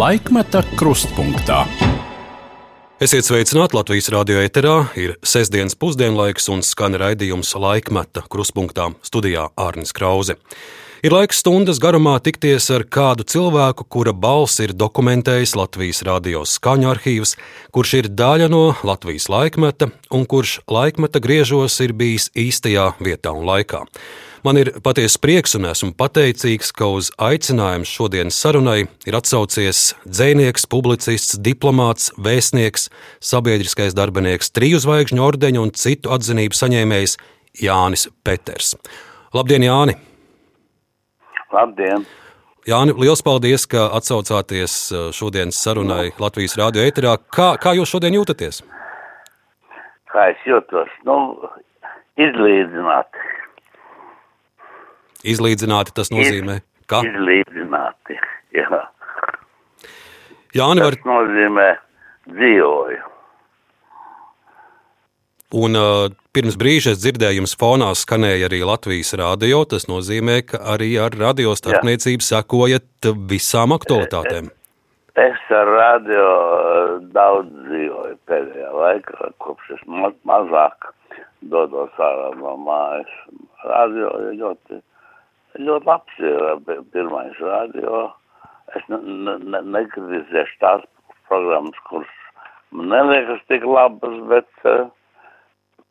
Laikmeta krustpunktā. Esiet sveicināti Latvijas radio eterā. Ir sestdienas pusdienlaiks un skan raidījums Laikmeta krustpunktā studijā Ārnis Krause. Ir laiks stundas garumā tikties ar kādu cilvēku, kura balss ir dokumentējis Latvijas radio skaņu arhīvs, kurš ir daļa no Latvijas laikmeta un kurš laikmeta griežos ir bijis īstajā vietā un laikā. Man ir patiesa prieks un esmu pateicīgs, ka uz aicinājumu šodienas sarunai ir atsaucies dzinieks, publicists, diplomāts, vēstnieks, sabiedriskais darbinieks, triju zvaigžņu ordeņu un citu atzinību saņēmējs Jānis Peters. Labdien, Jāni! Labdien! Jāni, liels paldies, ka atsaucāties uh, šodienas sarunai Latvijas rādio eterā. Kā, kā jūs šodien jūtaties? Kā es jūtos? Nu, izlīdzināti. Izlīdzināti tas nozīmē, ka? Izlīdzināti, jā. Jāni, var... Tas nozīmē dzīvoju. Un uh, pirms brīža es dzirdēju, jums fonā skanēja arī Latvijas radio. Tas nozīmē, ka arī ar radiostarpniecību sekojat visām aktualitātēm. Es ar radio uh, daudz dzīvoju pēdējā laikā, kopš es ma mazāk dodos ārā no mājas. Radio ļoti, ļoti labs ir pirmais radio. Es ne, ne, nekritizēšu tās programmas, kuras man neliekas tik labas, bet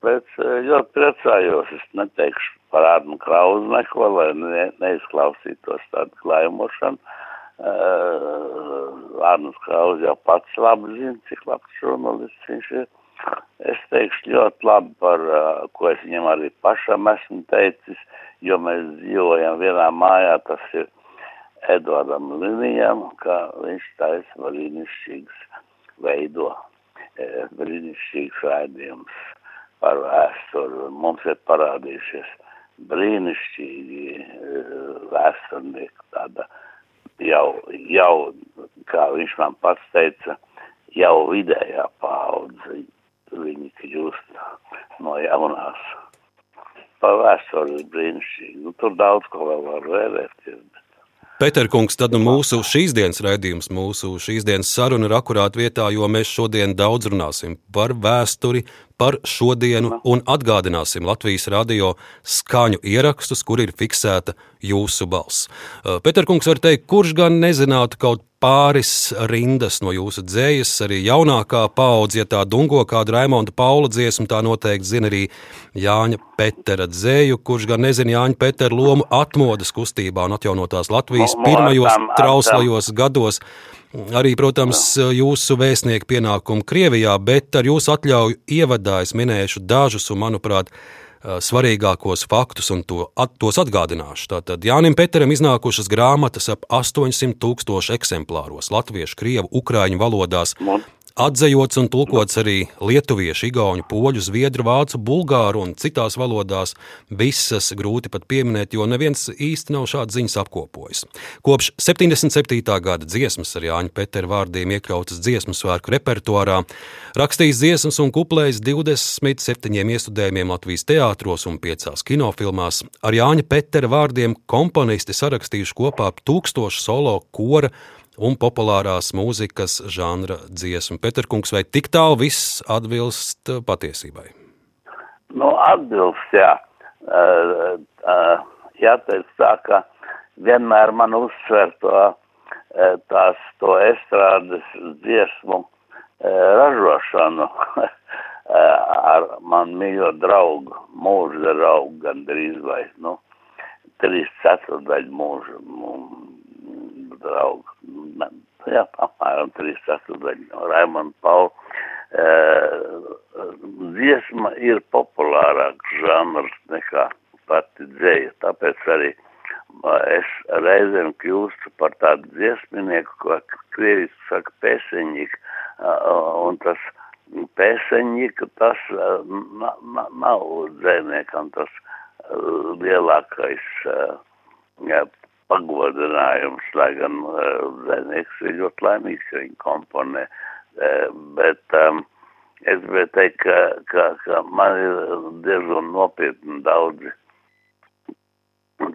bet ļoti priecājos. Es neteikšu par Ārnu Krauzu neko, lai ne, neizklausītos tādu klājumošanu. Uh, Ārnus Krauzi jau pats labi zina, cik labs žurnālists viņš ir. Es teikšu ļoti labi par, ko es viņam arī pašam esmu teicis, jo mēs dzīvojam vienā mājā, tas ir Eduardam Linijam, ka viņš taisa brīnišķīgs veido, brīnišķīgs raidījums par vēsturi. Mums ir parādījušies brīnišķīgi vēsturnieki, tāda jau, jau, kā viņš man pats teica, jau vidējā paudze, viņi kļūst no jaunās. Par vēsturi ir brīnišķīgi. Tur daudz ko vēl var vērēties. Pēterkungs, tad nu, mūsu šīs dienas raidījums, mūsu šīs dienas saruna ir akurāta vietā, jo mēs šodien daudz runāsim par vēsturi, par šodienu un atgādināsim Latvijas radio skaņu ierakstus, kur ir fiksēta jūsu balss. Pēterkungs var teikt, kurš gan nezinātu kaut pāris rindas no jūsu dzējas, arī jaunākā paudze, ja tā dungo kādu Raimonda Paula dziesmu, tā noteikti zina arī Jāņa Petera dzēju, kurš gan nezina Jāņa Petera lomu atmodas kustībā un atjaunotās Latvijas pirmajos trauslajos gados. Arī, protams, jūsu vēstnieku pienākumu Krievijā, bet ar jūsu atļauju ievadā es minēšu dažus un, manuprāt, svarīgākos faktus un to, at, tos atgādināšu. Tātad Jānim Peteram iznākušas grāmatas ap 800 tūkstošu eksemplāros latviešu, krievu, ukrāņu valodās. Man Atzejots un tulkots arī lietuviešu, igauņu, poļu, zviedru, vācu, bulgāru un citās valodās. Visas grūti pat pieminēt, jo neviens īsti nav šādas ziņas apkopojis. Kopš 77. gada dziesmas ar Jāņa Petera vārdiem iekļautas dziesmu svētku repertuārā, rakstījis dziesmas un kuplējis 27 iestudējumiem Latvijas teātros un 5 kinofilmās. Ar Jāņa Petera vārdiem komponisti sarakstījuši kopā tūkstošu solo kora un populārās mūzikas žanra dziesmu. Peterkungs, vai tik tālu viss atbilst patiesībai? Nu, atbilst, jā. Uh, uh, jāteic tā, ka vienmēr man uzsver to, uh, tās, to estrādes dziesmu ražošanu ar man mīļo draugu, mūža draugu gandrīz vai, nu, trīs ceturdaļu mūža, draugu. Jā, apmēram 3 ceturdaļi no Raimana Paula. Uh, dziesma ir populārāks žanrs nekā pati dzēja, tāpēc arī es reizēm kļūstu par tādu dziesminieku, ko krieviski saka pēseņik, un tas pēseņik, tas nav dzēniekam tas lielākais pagodinājums, lai gan uh, zvejnieks ir ļoti laimīgs, ka viņi komponē. Uh, bet um, es gribēju teikt, ka, ka, ka man ir diezgan nopietni daudzi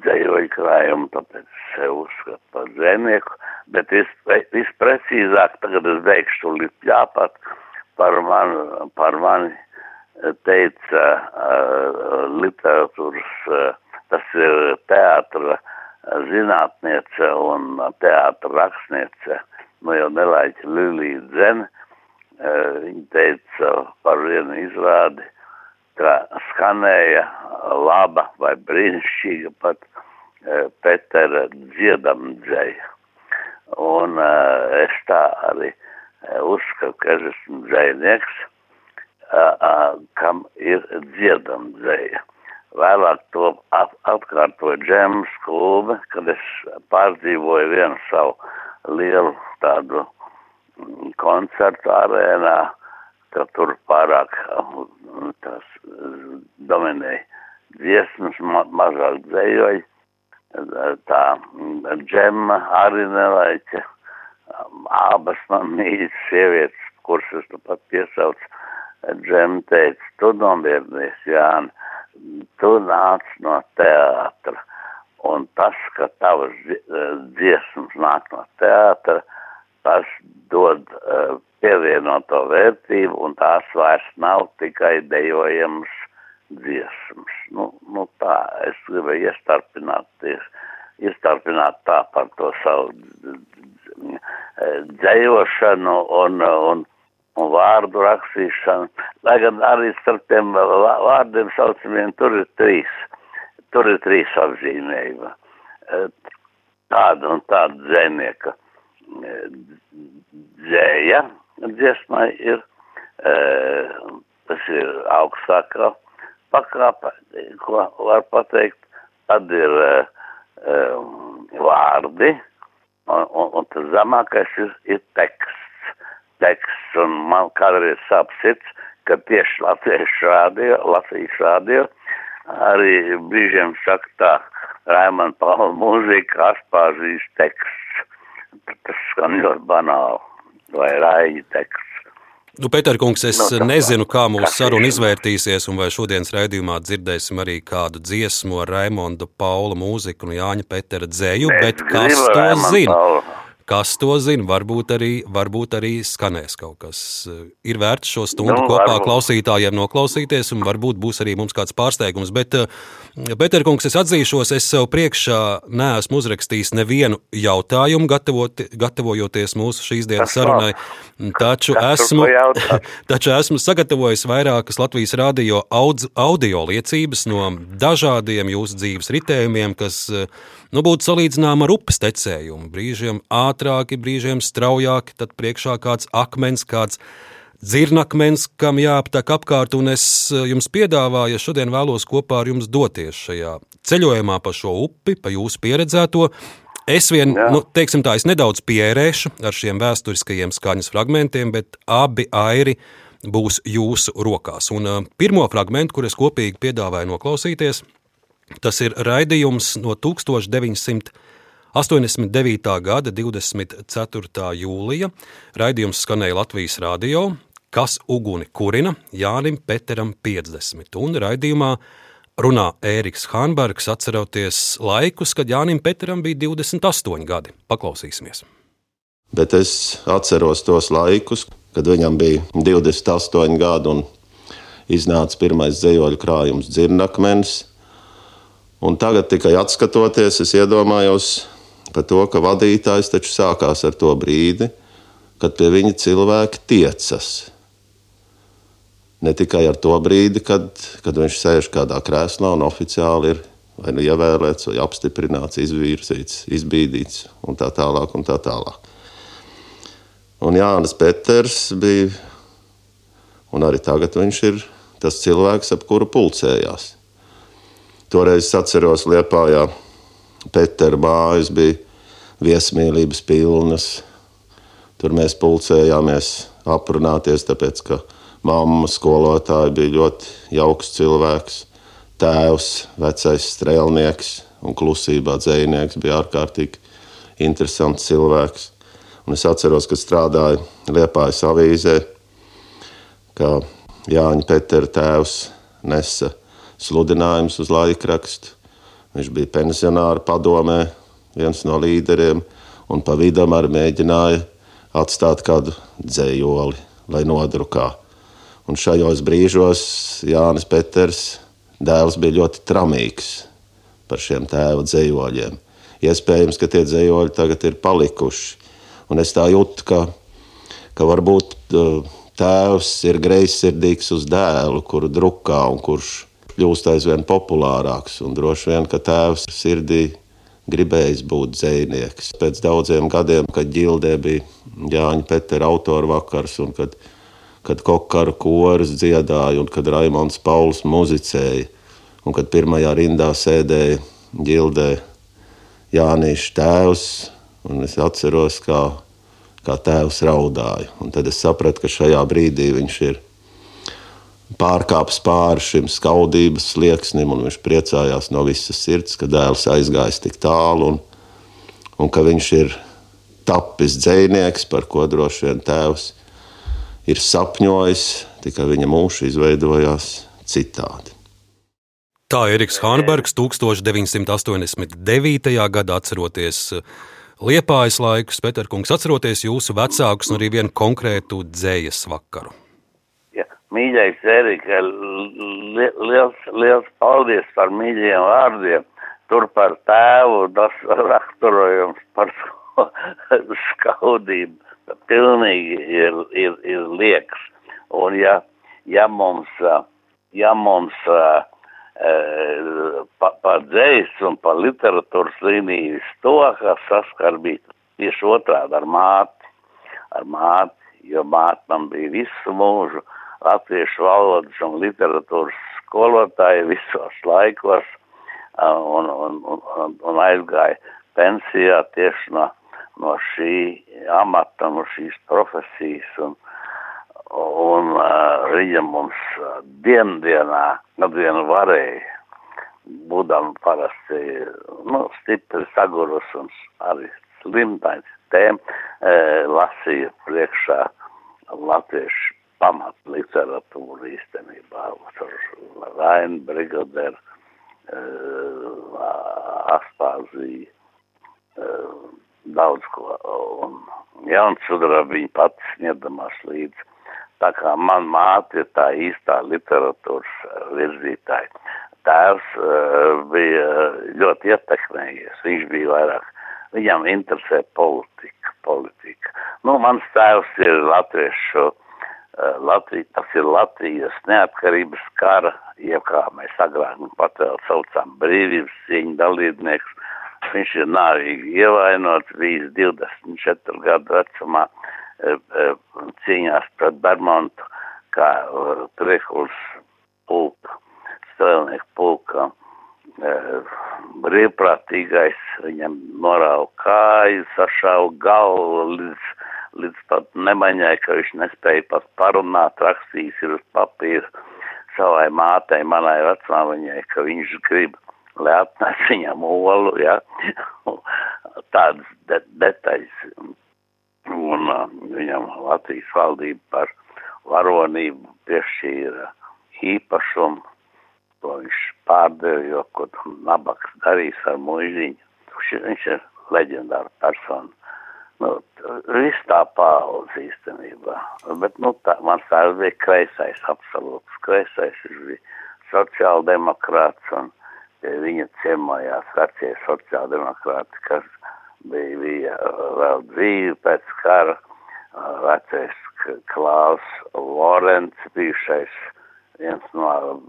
dzējoju krājumu, tāpēc sev uzskatu par dzēnieku, bet vis, visprecīzāk tagad es beigšu līdz jāpat par mani, par mani teica uh, literatūras, uh, tas ir teātra zinātniece un teātra rakstniece, nu jau nelaiķa Lilija Dzen, uh, viņa teica par vienu izrādi, ka skanēja laba vai brīnišķīga pat uh, Petera dziedamdzēja. Un uh, es tā arī uzskatu, ka es esmu dzējnieks, kam ir dziedamdzēja. Vēlāk to atkārtoja Džems klube, kad es pārdzīvoju vienu savu lielu tādu koncertu arēnā, ka tur pārāk tas dominēja dziesmas, ma mazāk dzējoja. Tā džema arī nelaiķa. Abas man mīļas sievietes, kuras es tu pat piesaucu, džem teica, tu nomierinies, Jāni, tu nāc no teātra. Un tas, ka tavas dziesmas nāk no teātra, tas dod uh, pievienoto vērtību, un tās vairs nav tikai dejojamas dziesmas. Nu, nu tā, es gribēju iestarpināties, iestarpināt tā par to savu dzējošanu un, un, un vārdu rakstīšanu, lai gan arī starp tiem vārdiem saucamiem tur ir trīs, tur ir trīs apzīmējumi. Tāda un tāda dzēnieka dzēja dziesmai ir, tas ir augstākā pakāpe, ko var pateikt, tad ir vārdi, un, un, un tas zemākais ir, ir teksts. Teksts, un man kādreiz sāp sirds, ka tieši latviešu rādio, Latvijas rādio, arī brīžiem saka tā, Raimana Paula mūzika, Aspāzijas teksts. Tas skan ļoti banāli, vai rāļi teksts. Nu, Pēterkungs, es no, nezinu, kā mūsu saruna izvērtīsies, un vai šodienas raidījumā dzirdēsim arī kādu dziesmu ar Raimonda Paula mūziku un Jāņa Petera dzēju, bet kas to zina? Paula. Kas to zina? Varbūt arī, varbūt arī skanēs kaut kas. Ir vērts šo stundu nu, kopā varbūt. klausītājiem noklausīties, un varbūt būs arī mums kāds pārsteigums. Bet, Pēterkungs, es atzīšos, es sev priekšā neesmu uzrakstījis nevienu jautājumu, gatavot, gatavojoties mūsu šīs dienas sarunai. Taču esmu, taču esmu sagatavojis vairākas Latvijas radio audio liecības no dažādiem jūsu dzīves ritējumiem, kas nu, būtu salīdzināma ar upes tecējumu. Brīžiem ātrāki, brīžiem straujāki, tad priekšā kāds akmens, kāds dzirnakmens, kam jāaptek apkārt, un es eh, jums piedāvāju, ja šodien vēlos kopā ar jums doties šajā ceļojumā pa šo upi, pa jūsu pieredzēto. Es vien, Jā. nu, teiksim tā, es nedaudz pierēšu ar šiem vēsturiskajiem skaņas fragmentiem, bet abi airi būs jūsu rokās. Un uh, pirmo fragmentu, kur es kopīgi piedāvāju noklausīties, Tas ir raidījums no 1989. gada 24. jūlija. Raidījums skanēja Latvijas radio, kas uguni kurina Jānim Peteram 50. Un raidījumā runā Ēriks Hanbergs, atceroties laikus, kad Jānim Peteram bija 28 gadi. Paklausīsimies! Bet es atceros tos laikus, kad viņam bija 28 gadi un iznāca pirmais zemoļu krājums Dzirnakmenis Un tagad tikai atskatoties, es iedomājos par to, ka vadītājs taču sākās ar to brīdi, kad pie viņa cilvēki tiecas. Ne tikai ar to brīdi, kad, kad viņš sēž kādā krēslā un oficiāli ir vai nu ievēlēts, vai apstiprināts, izvirzīts, izbīdīts un tā tālāk. Un tā tālāk. Un Jānis Peters bija, un arī tagad viņš ir tas cilvēks, ap kuru pulcējās. Toreiz atceros, Lietpājā Petera mājas bija viesmīlības pilnas. Tur mēs pulcējāmies aprunāties, tāpēc ka mamma skolotāja bija ļoti jauks cilvēks. Tēvs, vecais strēlnieks un klusībā dzējnieks bija ārkārtīgi interesants cilvēks. Un es atceros, ka strādāju Liepājas avīzē, ka Jāņa Petera tēvs nesa sludinājums uz laikrakstu. Viņš bija pensionāra padomē, viens no līderiem, un pa vidam arī mēģināja atstāt kādu dzējoli, lai nodrukā. Un šajos brīžos Jānis Peters dēls bija ļoti tramīgs par šiem tēva dzējoļiem. Iespējams, ka tie dzējoļi tagad ir palikuši. Un es tā jūtu, ka, ka varbūt tēvs ir greizsirdīgs uz dēlu, kuru drukā un kurš kļūst aizvien populārāks. Droši vien, ka tēvs sirdī gribējis būt dzinieks. Pēc daudziem gadiem, kad ģildē bija Jāņa Petera autora vakars, un kad, kad kokara koris dziedāja, un kad Raimons Pauls muzicēja, un kad pirmajā rindā sēdēja ģildē Jānis tēvs, un es atceros, kā, kā tēvs raudāja. Un tad es sapratu, ka šajā brīdī viņš ir pārkāpis pāri šim skaudības slieksnim, un viņš priecājās no visas sirds, ka dēls aizgājis tik tālu, un, un ka viņš ir tapis dzinieks, par ko droši vien tēvs ir sapņojis, tikai viņa mūžs izveidojās citādi. Tā Eriks Hānbergs 1989. gadā atceroties Liepājas laikus, Peterkungs, atceroties jūsu vecākus un arī vienu konkrētu dzējas vakaru. Mīļais Erika, li, liels, liels paldies par mīļiem vārdiem. Tur par tēvu tas raksturojums par skaudību. Pilnīgi ir, ir, ir liekas. Un ja, ja mums, ja mums pa, pa dzējas un pa literatūras līnijas to, kas saskarbīt tieši otrādi ar māti, ar māti, jo māte man bija visu mūžu latviešu valodas un literatūras skolotāji visos laikos un, un, un, un aizgāja pensijā tieši no, no šī amata, no šīs profesijas. Un, un uh, viņa mums diendienā, kad vien varēja, būdam parasti nu, stipri sagurus un arī slimtains tēm, e, lasīja priekšā latviešu pamat literatūru īstenībā ar Rainu Brigaderu, uh, Aspāziju, uh, daudz ko, un Jaunsudra viņa pats sniedamās līdzi. Tā kā man māte ir tā īstā literatūras virzītāja. Tēvs uh, bija ļoti ietekmējies, viņš bija vairāk, viņam interesē politika, politika. Nu, mans tēvs ir latviešu Latvija, tas ir Latvijas neatkarības kara, jeb kā mēs agrāk nu pat vēl saucām brīvības cīņu dalībnieks. Viņš ir nāvīgi ievainots, bijis 24 gadu vecumā eh, eh, cīņās pret Bermontu, kā priekuls pulka, strēlnieku pulka, brīvprātīgais, viņam norāva kāju, sašāva galvu līdz līdz pat nemaņai, ka viņš nespēja pat parunāt, rakstījis ir uz papīra savai mātei, manai vecmāmiņai, ka viņš grib, lai atnāc viņam olu, ja, tādas de detaļas. Un uh, viņam Latvijas valdība par varonību piešķīra īpašumu, to viņš pārdeva, jo, ko nabaks darīs ar muižiņu. Viņš ir leģendāra persona. Nu, viss tā paudze īstenībā. Bet, nu, tā, mans tēvs bija kreisais, absolūts kreisais. Viņš bija sociāldemokrāts un viņa ciemojās vecie sociāldemokrāti, kas bija, bija vēl dzīvi pēc kara. Vecais Klaus Lorents, bijušais viens no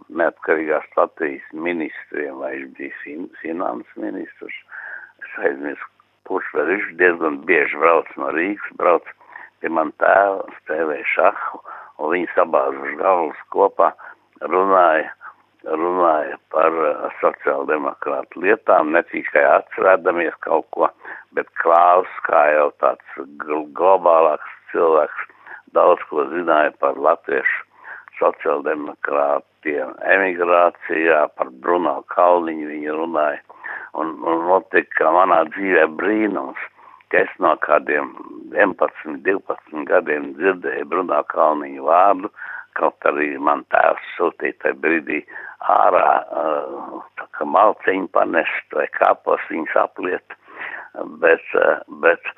neatkarīgās Latvijas ministriem, vai viņš bija fin finanses ministrs. Es aizmirsu, kurš vēl viņš diezgan bieži brauc no Rīgas, brauc pie man tēva, spēlēja šahu, un viņi sabāzuši galvas kopā, runāja, runāja par uh, sociāldemokrātu lietām, ne tikai atcerēdamies kaut ko, bet Klaus, kā jau tāds globālāks cilvēks, daudz ko zināja par latviešu sociāldemokrātiem emigrācijā, par Bruno Kalniņu viņi runāja un, un notika manā dzīvē brīnums, ka es no kādiem 11, 12 gadiem dzirdēju Brunā Kalniņu vārdu, kaut arī man tēvs sūtīja tajā brīdī ārā, uh, tā kā malciņu panest vai kāpos viņas apliet, bet, uh, bet,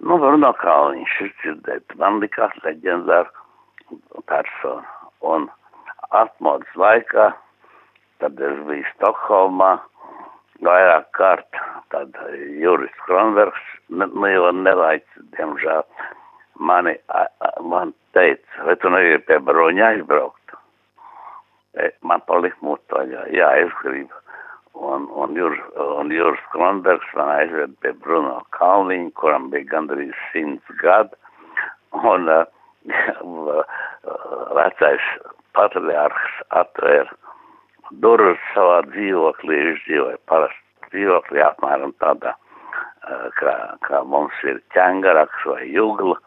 nu, Bruno Kalniņš ir dzirdēt, man likās leģendāra persona, un atmodas laikā, tad es biju Stokholmā, vairāk kārt, tad Juris Kronbergs, ne, nu jau nelaic, diemžēl, mani, a, a, man teica, vai tu nevari pie Broņa aizbraukt? E, man palika mutoļā, jā, es gribu. Un, un, Jur, un Juris Kronbergs man aizved pie Bruno Kalniņa, kuram bija gandrīz simts gadu. Un uh, vecais patriārhs atvēra durvis savā dzīvoklī, viņš dzīvoja parasti dzīvoklī apmēram tādā, kā, kā mums ir ķengaraks vai jugla,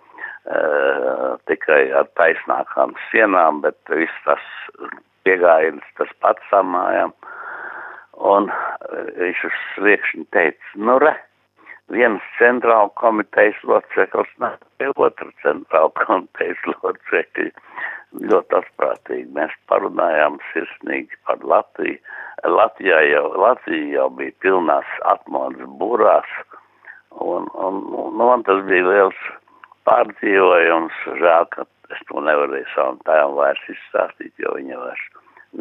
tikai ar taisnākām sienām, bet viss tas piegājiens tas pats samājām. Un viņš uz sliekšņa teica, nu re, viens centrāla komitejas loceklis, ne, otru centrāla komitejas locekļi ļoti atprātīgi. Mēs parunājām sirsnīgi par Latviju. Latvijā jau, Latvija jau bija pilnās atmodas būrās, un, un, un man tas bija liels pārdzīvojums. Žēl, ka es to nevarēju savam tēvam vairs izstāstīt, jo viņa vairs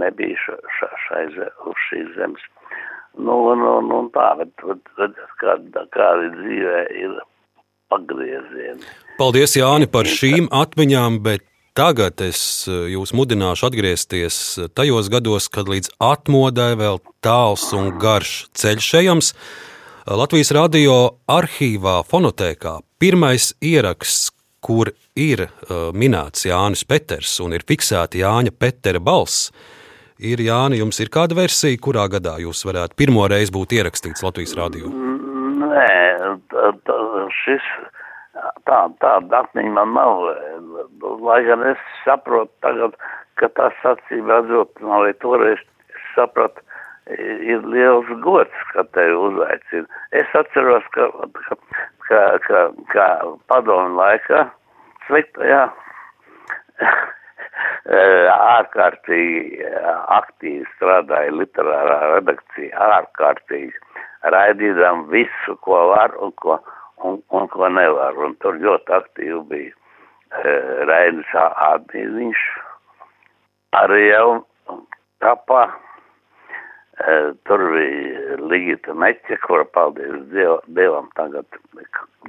nebija ša, ša, šai uz šīs zemes. Nu, un, un tā, bet, bet kāda, kāda dzīvē ir pagriezieni. Paldies, Jāni, par šīm atmiņām, bet Tagad es eh, jūs mudināšu atgriezties eh, tajos gados, kad līdz atmodai vēl tāls un garš ceļš ejams. Eh, Latvijas radio arhīvā, fonotēkā pirmais ieraksts, kur ir minēts Jānis Peters un ir fiksēta Jāņa Petera balss. Ir Jāni, jums ir kāda versija, kurā gadā jūs varētu pirmo reizi būt ierakstīts Latvijas radio? Nē, tā, tā, šis tā, tāda atmiņa man nav, lai gan es saprotu tagad, ka tas acīm redzot, man arī toreiz sapratu, ir liels gods, ka tevi uzaicina. Es atceros, ka, ka, ka, ka, ka padomu laikā sliktajā ārkārtīgi aktīvi strādāja literārā redakcija, ārkārtīgi raidījām visu, ko var un ko un, un ko nevar. Un tur ļoti aktīvi bija uh, Rainis Ādmīziņš, arī jau kapā. Uh, tur bija Ligita Meķa, kura, paldies Diev, Dievam, tagad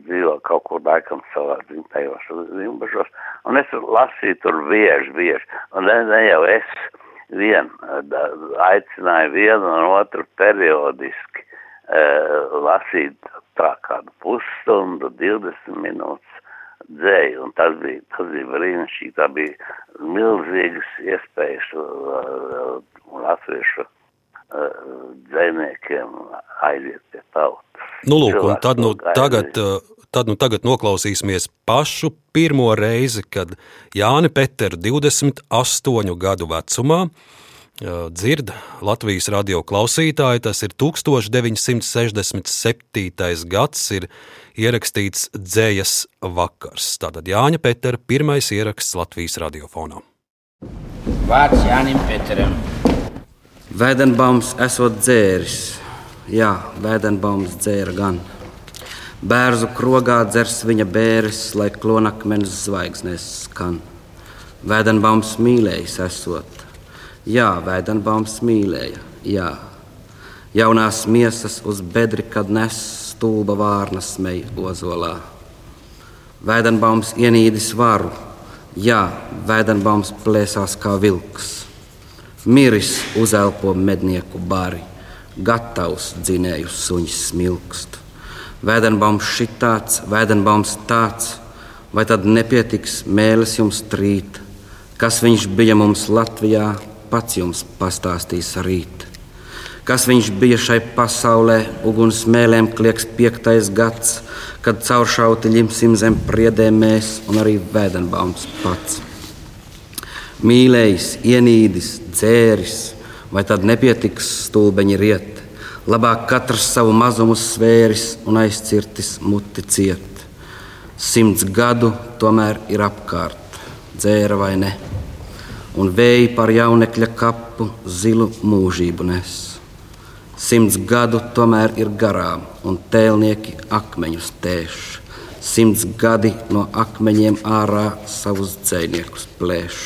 dzīvo kaut kur laikam savā dzimtajos zimbašos. Un es lasīju tur bieži, bieži. Un ne, ne jau es vien da, aicināju vienu un otru periodiski uh, lasīt pusstundu, 20 minūtes dzēju, un tas bija, tas bija brīnišķīgi, tā bija milzīgas iespējas uh, latviešu uh, dzēniekiem aiziet pie tautas. Nu, lūk, un tad nu tagad, uh, tad nu tagad noklausīsimies pašu pirmo reizi, kad Jāni Peteri 28 gadu vecumā dzird Latvijas radio klausītāji. Tas ir 1967. gads, ir ierakstīts dzējas vakars. Tātad Jāņa Petera pirmais ieraksts Latvijas radiofonā. Vārds Jānim Peteram. Vēdenbaums esot dzēris, jā, Vēdenbaums dzēra gan. Bērzu krogā dzers viņa bēres, lai klonakmens zvaigznes skan. Vēdenbaums mīlējis esot, Jā, Vēdenbaums mīlēja, jā. Jaunās miesas uz bedri, kad nes stulba vārna smeja ozolā. Vēdenbaums ienīdis varu, jā, Vēdenbaums plēsās kā vilks. Miris uzelpo mednieku bari, gatavs dzinēju suņus smilkst. Vēdenbaums šitāds, Vēdenbaums tāds, vai tad nepietiks mēlis jums trīt, kas viņš bija mums Latvijā? Pats jums pastāstīs rīt. Kas viņš bija šai pasaulē, uguns mēlēm klieks piektais gads, kad cauršauti ņemsim zem priedēm mēs un arī Vēdenbaums pats. Mīlējis, ienīdis, dzēris, vai tad nepietiks stulbeņi riet, labāk katrs savu mazumu svēris un aizcirtis muti ciet. Simts gadu tomēr ir apkārt, dzēra vai ne un vēji par jaunekļa kapu zilu mūžību nes. Simts gadu tomēr ir garām, un tēlnieki akmeņus tēš. Simts gadi no akmeņiem ārā savus dzēniekus plēš.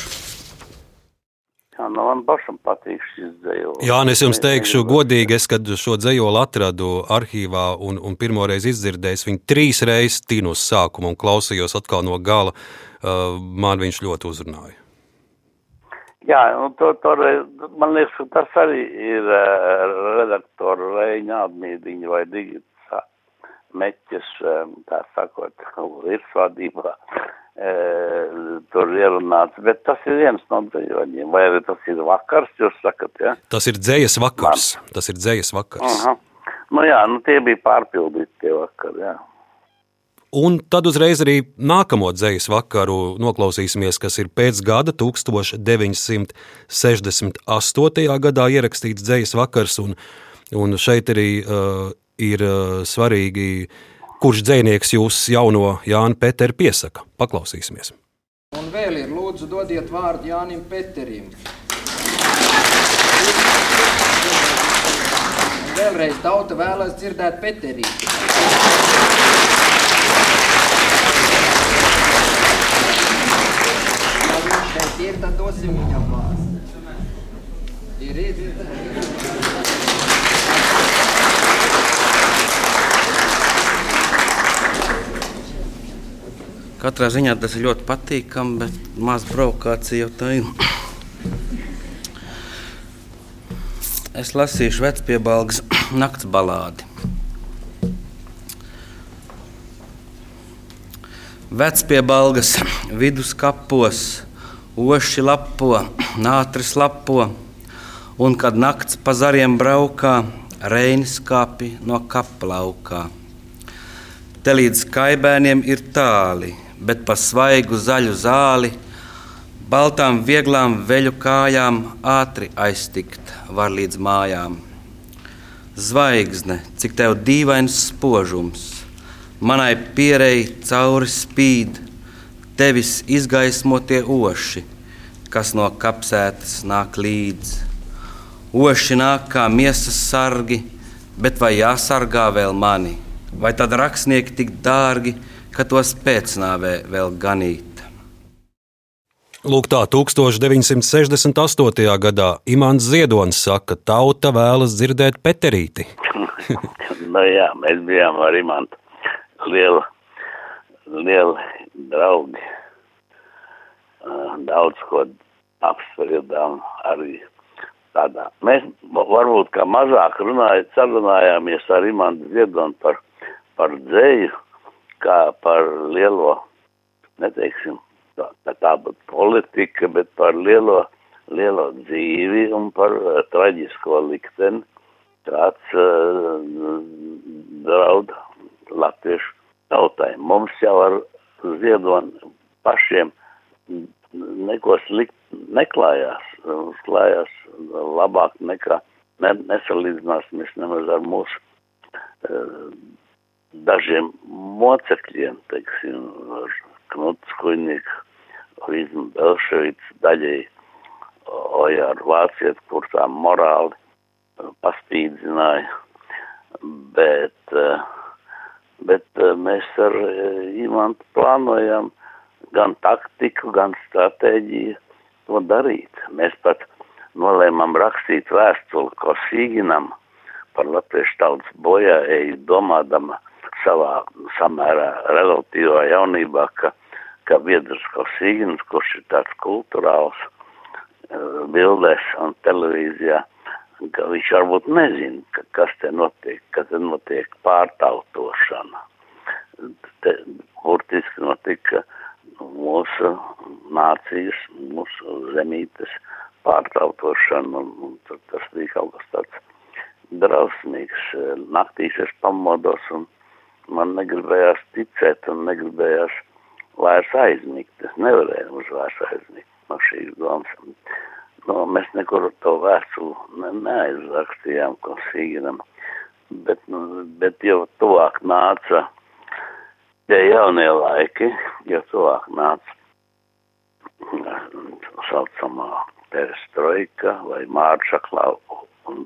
Jā, nu man pašam patīk šis dzējolis. Jā, un es jums teikšu, godīgi, es, kad šo dzējoli atradu arhīvā un, un pirmoreiz izdzirdēju, viņu trīs reizes tīnu uz sākumu un klausījos atkal no gala, uh, man viņš ļoti uzrunāja. Jā, un to, to, man liekas, ka tas arī ir uh, redaktoru Reņa atmīdiņa vai digitā meķes, um, tā sakot, virsvadībā. Uh, tur ierunāts, bet tas ir viens no dzējoņiem, vai arī tas ir vakars, jūs sakat, ja? Tas ir dzējas vakars, tas ir dzējas vakars. Aha. Nu jā, nu tie bija pārpildīti tie vakari, jā. Un tad uzreiz arī nākamo dzīslu vakaru noklausīsimies, kas ir pēc gada 1968. gadā ierakstīts dzīslu vakars. Un, un šeit arī uh, ir uh, svarīgi, kurš dzinieks jūs jauno Jānu Peteru piesaka. Paklausīsimies! Un vēl ir, lūdzu, dodiet vārdu Jānim Peterim. Un vēlreiz tauta vēlas dzirdēt Peterī. Viņam vārdu. Ir, ir. Katrā ziņā tas ir ļoti patīkami, bet maz braukācija jau tā ir. Es lasīšu vecpiebalgas nakts balādi. Vecpiebalgas viduskapos, oši lapo, nātris lapo, un kad nakts pa zariem braukā, reinis kāpi no kaplaukā. Te līdz kaibēniem ir tāli, bet pa svaigu zaļu zāli, baltām, vieglām veļu kājām ātri aiztikt var līdz mājām. Zvaigzne, cik tev dīvains spožums, manai pierei cauri spīd, tevis izgaismotie oši, kas no kapsētas nāk līdzi. Oši nāk kā miesas sargi, bet vai jāsargā vēl mani? Vai tad rakstnieki tik dārgi, ka tos pēcnāvē vēl ganīt? Lūk, tā 1968. gadā Imants Ziedonis saka, ka tauta vēlas dzirdēt Peterīti. nu jā, mēs bijām ar Imantu lieli, lieli draugi. Daudz ko apspriedām arī tādā. Mēs varbūt kā mazāk runājot, sarunājāmies ar Imantu Ziedonu par, par dzēju, kā par lielo, neteiksim, tā, tā būtu politika, bet par lielo, lielo dzīvi un par uh, traģisko likteni, kāds uh, draud latviešu tautai. Mums jau ar ziedoni pašiem neko slikt neklājās. Mums klājās labāk nekā ne, nesalīdzināsimies nemaz ar mūsu uh, dažiem mocekļiem, teiksim, ar Knuts Kuņnieku, Vizmu Belševics, daļai Ojāru Vāciet, kur tā morāli paspīdzināja, bet, bet mēs ar Imantu plānojam gan taktiku, gan stratēģiju to darīt. Mēs pat nolēmām rakstīt vēstuli Kosīginam par latviešu tautas bojāēju, domādama savā samērā relatīvā jaunībā, ka, ka biedrs Kosīgins, kurš ir tāds kulturāls uh, bildēs un televīzijā, ka viņš varbūt nezina, ka, kas te notiek, ka te notiek pārtautošana. Te burtiski notika mūsu nācijas, mūsu zemītes pārtautošana, un, un tas bija kaut kas tāds drausmīgs. Naktīs es pamodos un man negribējās ticēt un negribējās vairs aizmigt. Es nevarēju mums vairs aizmigt no šīs domas. No, mēs nekur to vēstuli ne, neaizrakstījām Kosīginam, bet, nu, bet jau tuvāk nāca tie jaunie laiki, jau tuvāk nāca saucamā perestroika vai māršaklā un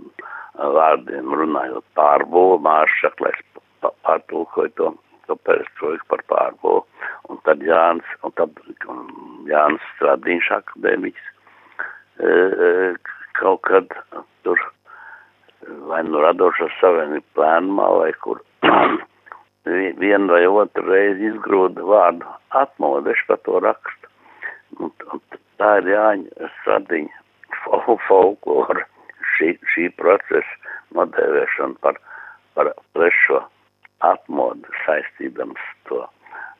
vārdiem runājot pārbūvu, māršaklais pārtulkoja to, to perestroiku par pārbūvu. Un tad Jānis, un tad un Jānis Stradiņš akadēmiķis e, kaut kad tur vai nu radošo savienību plēnumā vai kur vienu vai otru reizi izgrūda vārdu atmodeši par to rakstu. Un, un tā ir Jāņa Stradiņa folklora šī, šī procesa nodēvēšana par, par trešo atmodu saistībams to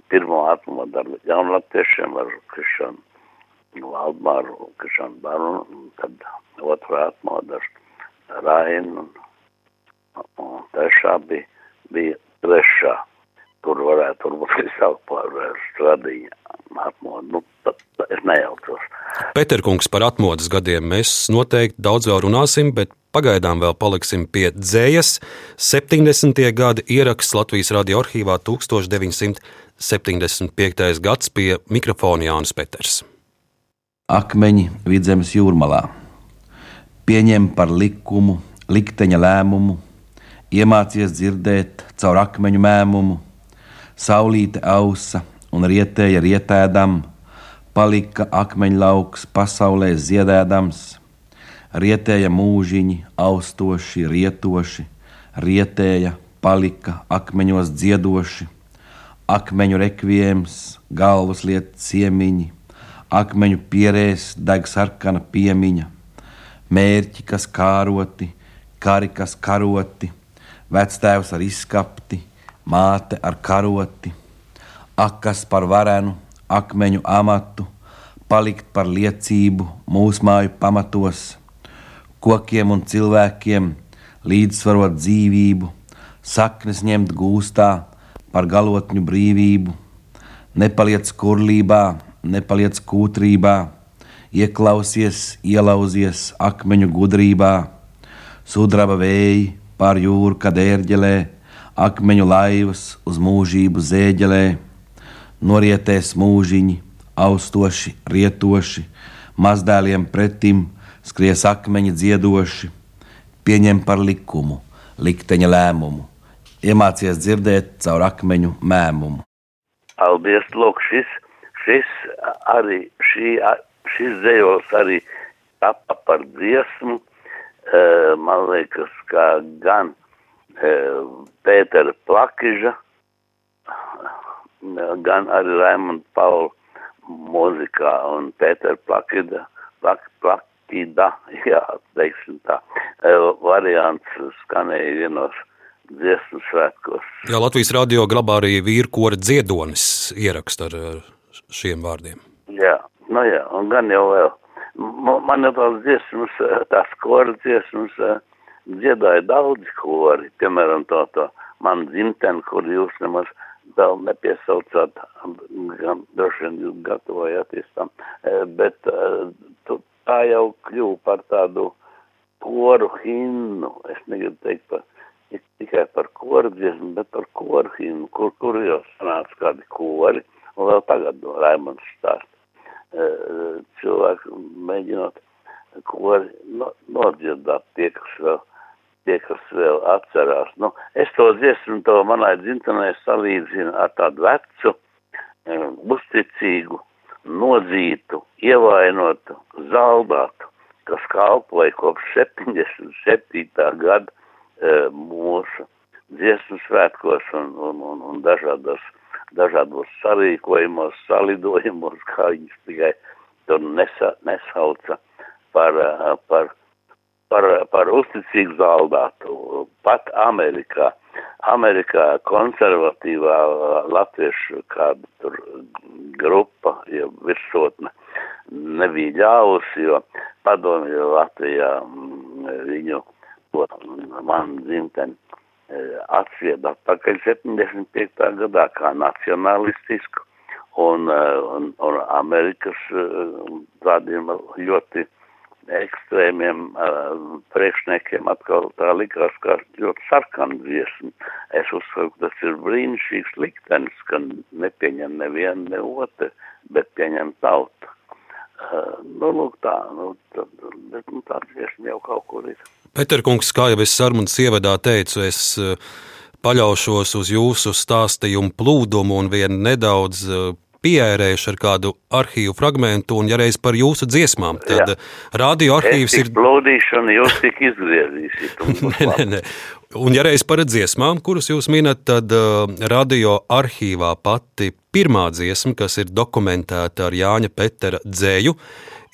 pirmo atmodu ar jaunlatviešiem, ar Krišanu Valdmāru, Krišanu Barunu, un tad otru atmodu ar Rainu, un, un trešā bija, bija trešā, kur varētu varbūt saukt par stradiņu atmodu. Nu, tad es nejaucos. Peterkungs par atmodas gadiem mēs noteikti daudz vēl runāsim, bet pagaidām vēl paliksim pie dzējas. 70. gada ieraksts Latvijas radio arhīvā 1975. gads pie mikrofona Jānis Peters. Akmeņi vidzemes jūrmalā. Pieņem par likumu, likteņa lēmumu, iemācies dzirdēt caur akmeņu mēmumu, saulīte ausa un rietēja rietēdam, palika akmeņlauks pasaulē ziedēdams, rietēja mūžiņi austoši, rietoši, rietēja palika akmeņos dziedoši, akmeņu rekviems, galvas liet ciemiņi, akmeņu pierēs deg sarkana piemiņa, mērķi, kas kāroti, kari, kas karoti, vectēvs ar izskapti, māte ar karoti, akas par varenu, akmeņu amatu, palikt par liecību mūsu māju pamatos, kokiem un cilvēkiem līdzsvarot dzīvību, saknes ņemt gūstā par galotņu brīvību, nepaliec kurlībā, nepaliec kūtrībā, ieklausies, ielauzies akmeņu gudrībā, sudraba vēji pār jūru, kad ērģelē, akmeņu laivas uz mūžību zēģelē, norietēs mūžiņi, austoši, rietoši, mazdēliem pretim skries akmeņi dziedoši, pieņem par likumu, likteņa lēmumu, iemācies dzirdēt caur akmeņu mēmumu. Paldies, lūk, šis, šis arī, šī, šis dzējos arī tapa par dziesmu, man liekas, kā gan Pētera Plakiža, gan arī Raimonda Paula mūzikā un Pētera Plakida, plak, Plakida, jā, teiksim tā, variants skanēja vienos dziesmu svētkos. Jā, Latvijas radio glabā arī vīru kora dziedonis ierakst ar šiem vārdiem. Jā, nu jā, un gan jau vēl. Man jau tās dziesmas, tās kora dziesmas dziedāja daudz kori, piemēram, to, to man dzimteni, kur jūs nemaz vēl nepiesaucāt, gan droši vien jūs gatavojāties tam, bet tu, tā jau kļuva par tādu koru himnu, es negribu teikt par, tikai par koru dziesmu, bet par koru himnu, kur, kur jau sanāca kādi kori, un vēl tagad Raimonds stāst. Cilvēki mēģinot kori no, nodziedāt tie, kas vēl kas vēl atcerās. Nu, es to dziesmu to manai dzimtenē salīdzinu ar tādu vecu, um, uzticīgu, nodzītu, ievainotu, zaldātu, kas kalpoja kopš 77. gada uh, mūsu dziesmu svētkos un, un, un, un dažādos, dažādos sarīkojumos, salidojumos, kā viņas tikai tur nesa, nesauca par, uh, par par, uzticīgu zaldātu. Pat Amerikā, Amerikā konservatīvā latviešu kāda tur grupa, ja virsotne, nebija ļāvusi, jo padomju Latvijā mm, viņu, man dzimteni, e, atsvied atpakaļ 75. gadā kā nacionalistisku un, e, un, un Amerikas tādiem ļoti ekstrēmiem uh, priekšniekiem atkal tā likās kā ļoti sarkana dziesma. Es uzskatu, ka tas ir brīnišķīgs liktenis, ka nepieņem nevienu ne otru, bet pieņem tautu. Nu, lūk, tā, nu, tad, bet, nu, tā dziesma jau kaut kur ir. Peterkungs, kā jau es sarunas ievadā teicu, es uh, paļaušos uz jūsu stāstījumu plūdumu un vien nedaudz pierējuši ar kādu arhīvu fragment, un ja reiz par jūsu dziesmām, tad Jā. radioarkīvs ir. un jūs tik izgriezīsiet. Nē, nē, nē. Un, ja reiz par dziesmām, kuras jūs minat, tad uh, radio arhīvā pati pirmā dziesma, kas ir dokumentēta ar Jāņa Petera dzēju,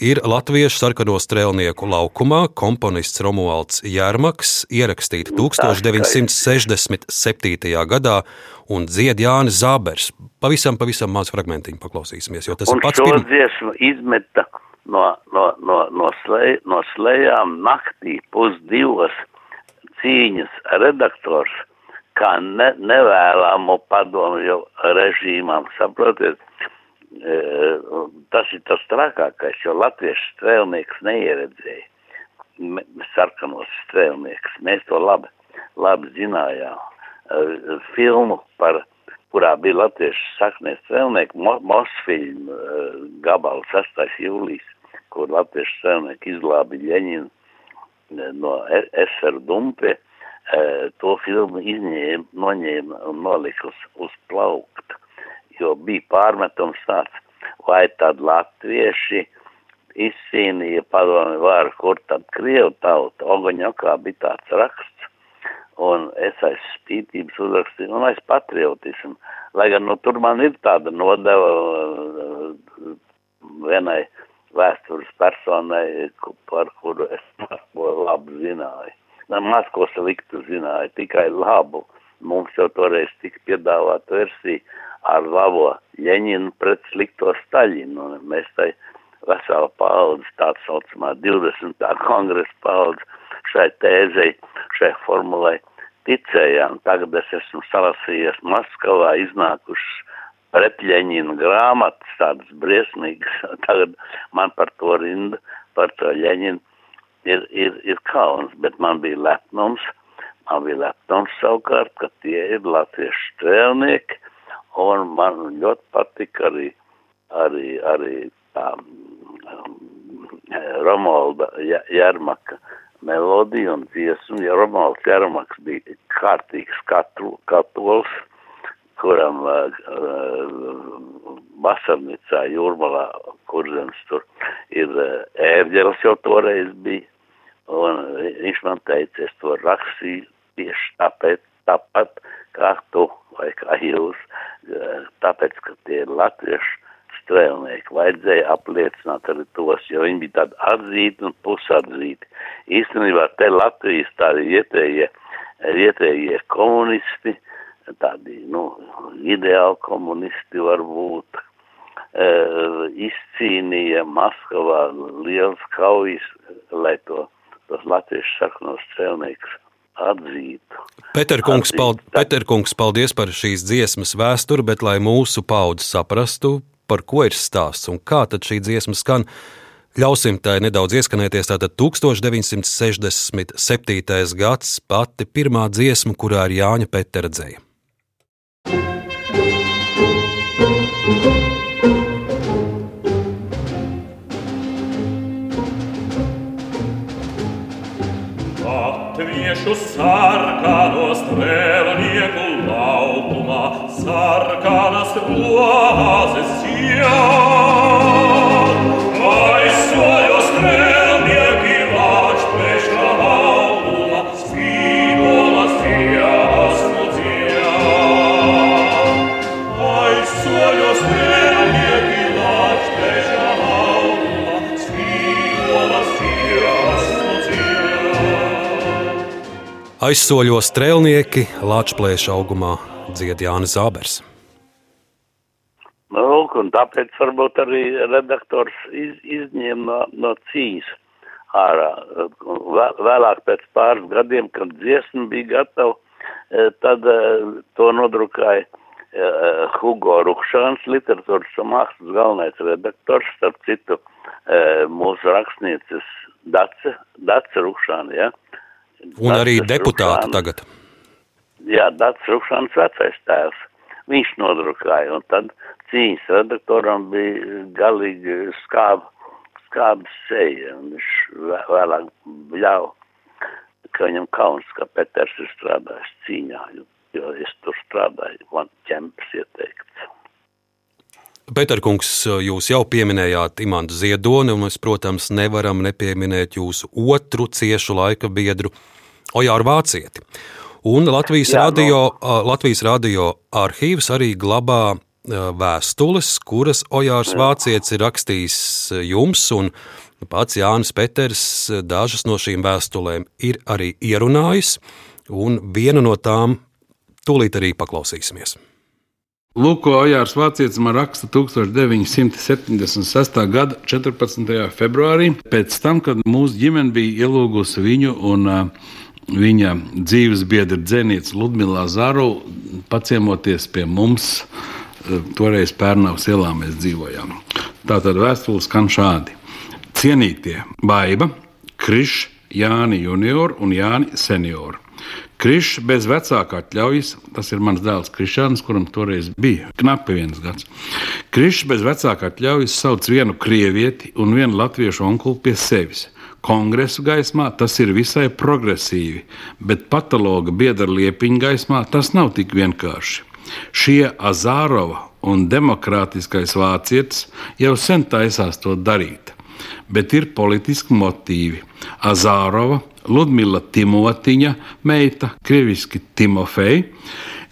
ir Latviešu sarkano strēlnieku laukumā komponists Romualds Jērmaks, ierakstīta 1967. gadā, un dzied Jānis Zābers. Pavisam, pavisam maz fragmentiņu paklausīsimies, jo tas Un ir pats pirmais. dziesmu izmeta no, no, no, no, slē, no slējām naktī pusdivos cīņas redaktors, kā ne, nevēlamo padomu jau režīmām, saprotiet, tas ir tas trakākais, jo latviešu strēlnieks neieredzēja sarkanos strēlniekus. Mēs to labi, labi zinājām. E, Filmu par, kurā bija latviešu saknē strēlnieki, Mo, Mosfilmu e, gabalu 6. jūlijas, kur latviešu strēlnieki izglābi Ļeņinu e, no SR Dumpie, e, to filmu izņēma, noņēma un nolika uz, uz plaukta, jo bija pārmetums tāds, vai tad latvieši izcīnīja padomi varu, kur tad Krievu tauta, Ogaņokā bija tāds raksts, un es aiz spītības uzrakstīju, un aiz patriotismu, lai gan, nu, tur man ir tāda nodeva uh, vienai vēstures personai, par kuru es labi zināju. Maz ko sliktu zināju, tikai labu. Mums jau toreiz tika piedāvāta versija ar labo Ļeņinu pret slikto Staļinu, un mēs tai vesela paudze, tā saucamā 20. kongresa paudze, šai tēzei, šai formulai ticējām. Tagad es esmu salasījies Maskavā iznākušas pretļeņina grāmatas, tādas briesmīgas. Tagad man par to rinda, par to ļeņinu ir, ir, ir kauns, bet man bija lepnums. Man bija lepnums savukārt, ka tie ir latviešu strēlnieki, un man ļoti patika arī, arī, arī tā um, Romalda Ja- Jarmaka melodija un dziesma, ja Romalds Jarmaks bija kārtīgs katru, katols, kuram uh, uh, vasarnicā jūrmalā, kurzems tur ir uh, ērģelis jau toreiz bija, un viņš man teica, es to rakstīju tieši tāpēc, tāpat kā tu vai kā jūs, tāpēc, ka tie ir latviešu strēlnieki, vajadzēja apliecināt arī tos, jo viņi bija tādi atzīti un pusatzīti. Īstenībā te Latvijas tādi vietējie, vietējie komunisti, tādi, nu, ideāli komunisti varbūt, e, izcīnīja Maskavā liels kaujas, lai to, tos latviešu saknos strēlniekus atzītu. Peterkungs, Atzīst, pald, tā. Peterkungs, paldies par šīs dziesmas vēsturi, bet lai mūsu paudze saprastu, par ko ir stāsts un kā tad šī dziesma skan, ļausim tai nedaudz ieskanēties. Tātad 1967. gads pati pirmā dziesma, kurā ir Jāņa Petera Aizsoļo strēlnieki Latvijas augumā dzied Jānis Zābers. Nu, tāpēc varbūt arī redaktors iz, izņēma no, no cīņas ārā. Vēl, vēlāk pēc pāris gadiem, kad dziesma bija gatava, eh, tad eh, to nodrukāja eh, Hugo Rukšāns, literatūras un mākslas galvenais redaktors, starp citu mūsu rakstnieces Dace, Dace Rukšāna, ja? Un arī Daces deputāti Rukšāna. tagad. Jā, Dārts Rukšāns vecais tēvs. Viņš nodrukāja, un tad cīņas redaktoram bija galīgi skāba skābs seja, un viņš vē- vēlāk ļauj, ka viņam kauns, ka Peters ir strādājis cīņā, jo, es tur strādāju, man ķempes ieteikts. Pēterkungs, jūs jau pieminējāt Imantu Ziedoni, un mēs, protams, nevaram nepieminēt jūsu otru ciešu laika biedru Ojāru Vācieti. Un Latvijas, Jā, radio, ā, Latvijas radio arhīvs arī glabā vēstules, kuras Ojārs Vācietis ir rakstījis jums, un pats Jānis Peters dažas no šīm vēstulēm ir arī ierunājis, un vienu no tām tūlīt arī paklausīsimies. Lūk, ko Ojārs Vācietis man raksta 1976. gada 14. februārī, pēc tam, kad mūsu ģimene bija ielūgusi viņu un uh, viņa dzīves biedra dzēnieca Ludmila Zaru paciemoties pie mums. Uh, Toreiz Pērnavas ielā mēs dzīvojām. Tātad vēstule skan šādi. Cienītie Baiba, Krišs, Jāni junior un Jāni senior. Krišs bez vecāka atļaujas, tas ir mans dēls Krišāns, kuram toreiz bija knapi viens gads. Krišs bez vecāka atļaujas sauc vienu krievieti un vienu latviešu onkuli pie sevis. Kongresu gaismā tas ir visai progresīvi, bet patologa biedra liepiņa gaismā tas nav tik vienkārši. Šie Azārova un demokrātiskais vācietis jau sen taisās to darīt, bet ir politiski motīvi. Azārova, Ludmila Timotiņa, meita, krieviski Timofeja,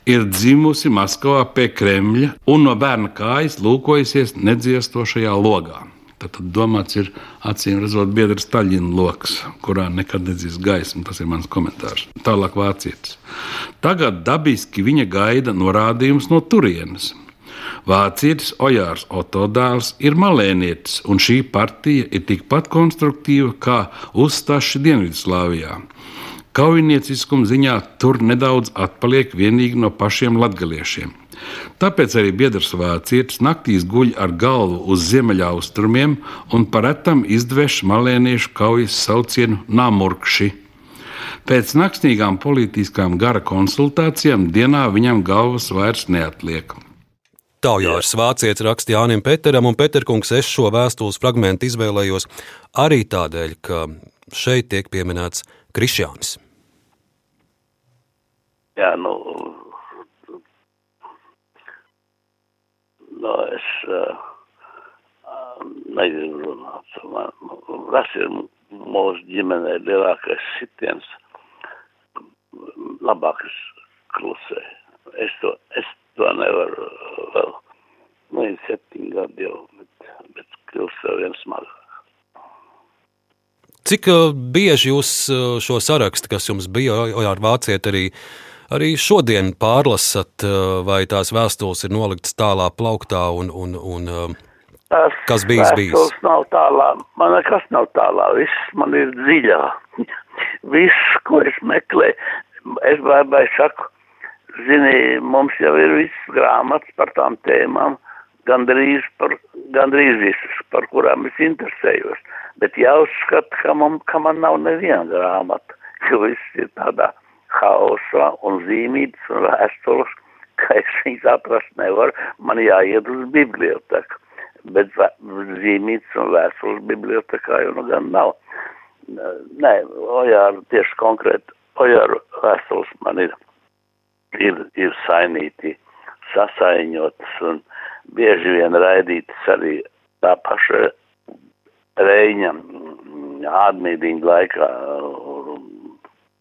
ir dzimusi Maskavā pie Kremļa un no bērna kājas lūkojusies nedziestošajā logā. Tad domāts ir acīm redzot biedrs Taļina lokus, kurā nekad nedzīs gaismu. Tas ir mans komentārs. Tālāk vācietis. Tagad dabiski viņa gaida norādījums no turienes. Vācietis Ojārs Otodāls ir malēnietis, un šī partija ir tikpat konstruktīva kā uzstāši Dienvidslāvijā. Kaujinieciskuma ziņā tur nedaudz atpaliek vienīgi no pašiem latgaliešiem. Tāpēc arī biedrs vācietis naktīs guļ ar galvu uz ziemeļaustrumiem un paretam izdveš malēniešu kaujas saucienu Namurkši. Pēc nakstīgām politiskām gara konsultācijām dienā viņam galvas vairs neatliek. Taujārs Vācietis raksta Jānim Peteram, un Peterkungs es šo vēstules fragment izvēlējos arī tādēļ, ka šeit tiek pieminēts Krišjānis. Jā, nu, nu es uh, negribu runāt. Man, tas ir mūsu ģimenē lielākais sitiens, labākais klusē. Es to, es to nevaru vēl. Nu, ir septiņi gadi jau, bet, bet kļūst vēl viens smagāk. Cik uh, bieži jūs uh, šo sarakstu, kas jums bija ar vācieti, arī, arī šodien pārlasat, uh, vai tās vēstules ir noliktas tālā plauktā un, un, un uh, Tas Kas bijis bijis? nav tālā, man nekas nav tālā, viss man ir dziļā. viss, ko es meklēju, es vai vai saku, zini, mums jau ir viss grāmatas par tām tēmām, gandrīz, par, gandrīz visas, par kurām es interesējos. Bet jāuzskata, ka man, ka man nav neviena grāmata, jo viss ir tādā haosā un zīmītas un vēstules, ka es viņas atrast nevaru, man jāiet uz biblioteku bet zīmītas un vēstules bibliotekā jau nu gan nav. Nē, Ojāra tieši konkrēti, Ojāra vēstules man ir, ir, ir sainīti, sasaiņotas un bieži vien raidītas arī tā paša Reiņa ādmīdīņa laikā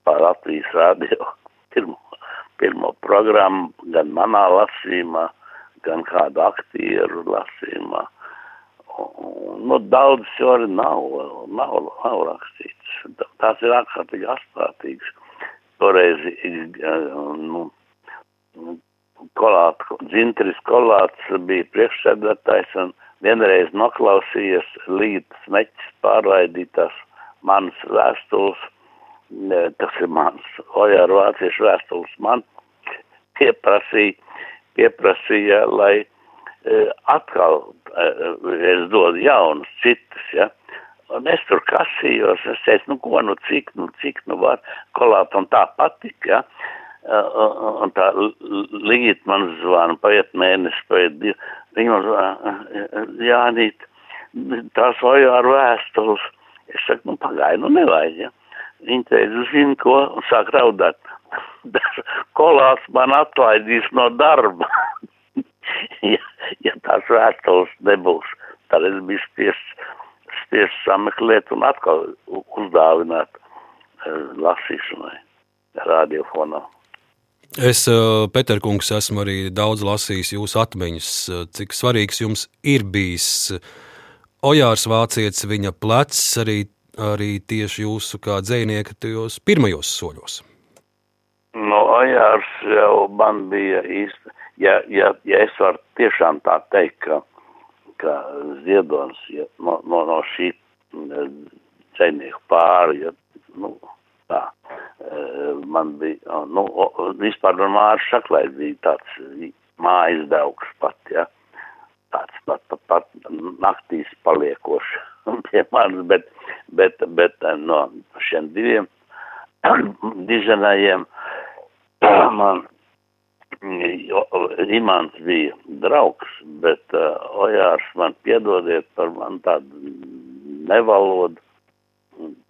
par Latvijas radio pirmo, pirmo programmu, gan manā lasījumā, gan kādu aktieru lasījumā. Nu, daudz jau arī nav, nav, nav rakstīts. Tā- Tās ir ārkārtīgi astprātīgas. Toreiz, eh, nu, kolāt, dzintris kolāts bija priekšsēdētājs un vienreiz noklausījies līdz smeķis pārraidītās manas vēstules, tas ir mans, Ojāra vāciešu vēstules man, pieprasīja, pieprasīja, lai e, atkal e, es dodu jaunas citas, ja. Un es tur kasījos, es teicu, nu ko, nu cik, nu cik, nu var kolāt, un tā patika, ja. Uh, un tā līdz man zvana, paiet mēnesis, paiet divi. Viņa man zvana, Jānīt, tās vajāru vēstules. Es saku, nu pagaidi, nu nevajag, ja. Viņa teica, zini ko, un sāk raudāt. Kolās man atlaidīs no darba. ja, ja tās vēstules nebūs, tad es biju spiests, spiests sameklēt un atkal uzdāvināt uh, lasīšanai radiofonā. Es, Peterkungs, esmu arī daudz lasījis jūsu atmiņas, cik svarīgs jums ir bijis Ojārs Vācietis, viņa plecs, arī, arī tieši jūsu kā dzēnieka tajos pirmajos soļos. No Ojārs jau man bija īsti, ja, ja, ja es varu tiešām tā teikt, ka, ka Ziedonis ja, no, no, no šī dzēnieku pāri, ja, nu, tā, man bija, nu, vispār no Mārs Šaklais bija tāds mājas daugs pat, ja, tāds pat, pat, pat naktīs paliekoši pie manis, bet, bet, bet no šiem diviem dizenajiem man Imants bija draugs, bet uh, Ojārs man piedodiet par man tādu nevalodu,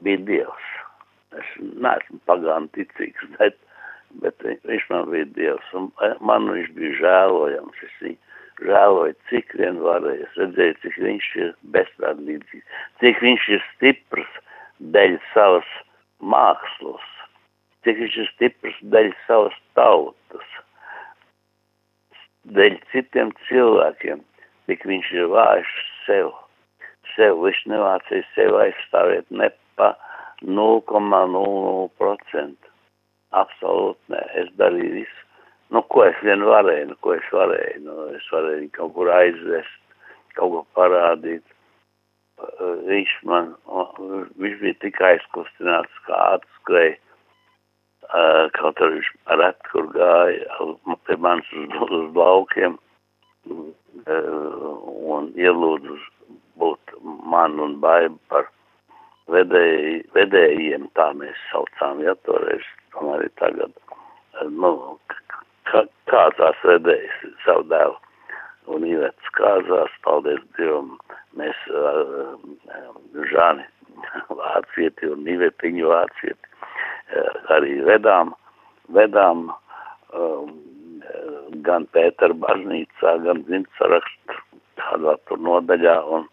bija Dievs. Es neesmu pagānu ticīgs, bet, bet viņš man bija Dievs, un man viņš bija žēlojams. Es viņu žēloju, cik vien varēju. Es redzēju, cik viņš ir bezstrādīgs, cik viņš ir stiprs dēļ savas mākslas, cik viņš ir stiprs dēļ savas tautas, dēļ citiem cilvēkiem, cik viņš ir vājš sev. Sev viņš nevācīja sev aizstāvēt ne pa 0,00%. Absolūti nē, es darīju visu. Nu, ko es vien varēju, nu, ko es varēju, nu, es varēju kaut kur aizvest, kaut ko parādīt. Viņš man, viņš bija tik aizkustināts, kā atskrēja, kaut arī viņš ret, kur gāja pie manis uz, uz laukiem un ielūdzu būt man un baibu par vedēji, vedējiem, tā mēs saucām, ja toreiz, un arī tagad, nu, kā, kāzās vedējs savu dēlu. Un Ivets kāzās, paldies Dievam, mēs uh, Žani vācieti un Ivetiņu vācieti uh, arī vedām, vedām um, gan Pētera baznīcā, gan dzimtsarakstu tādā tur nodaļā un,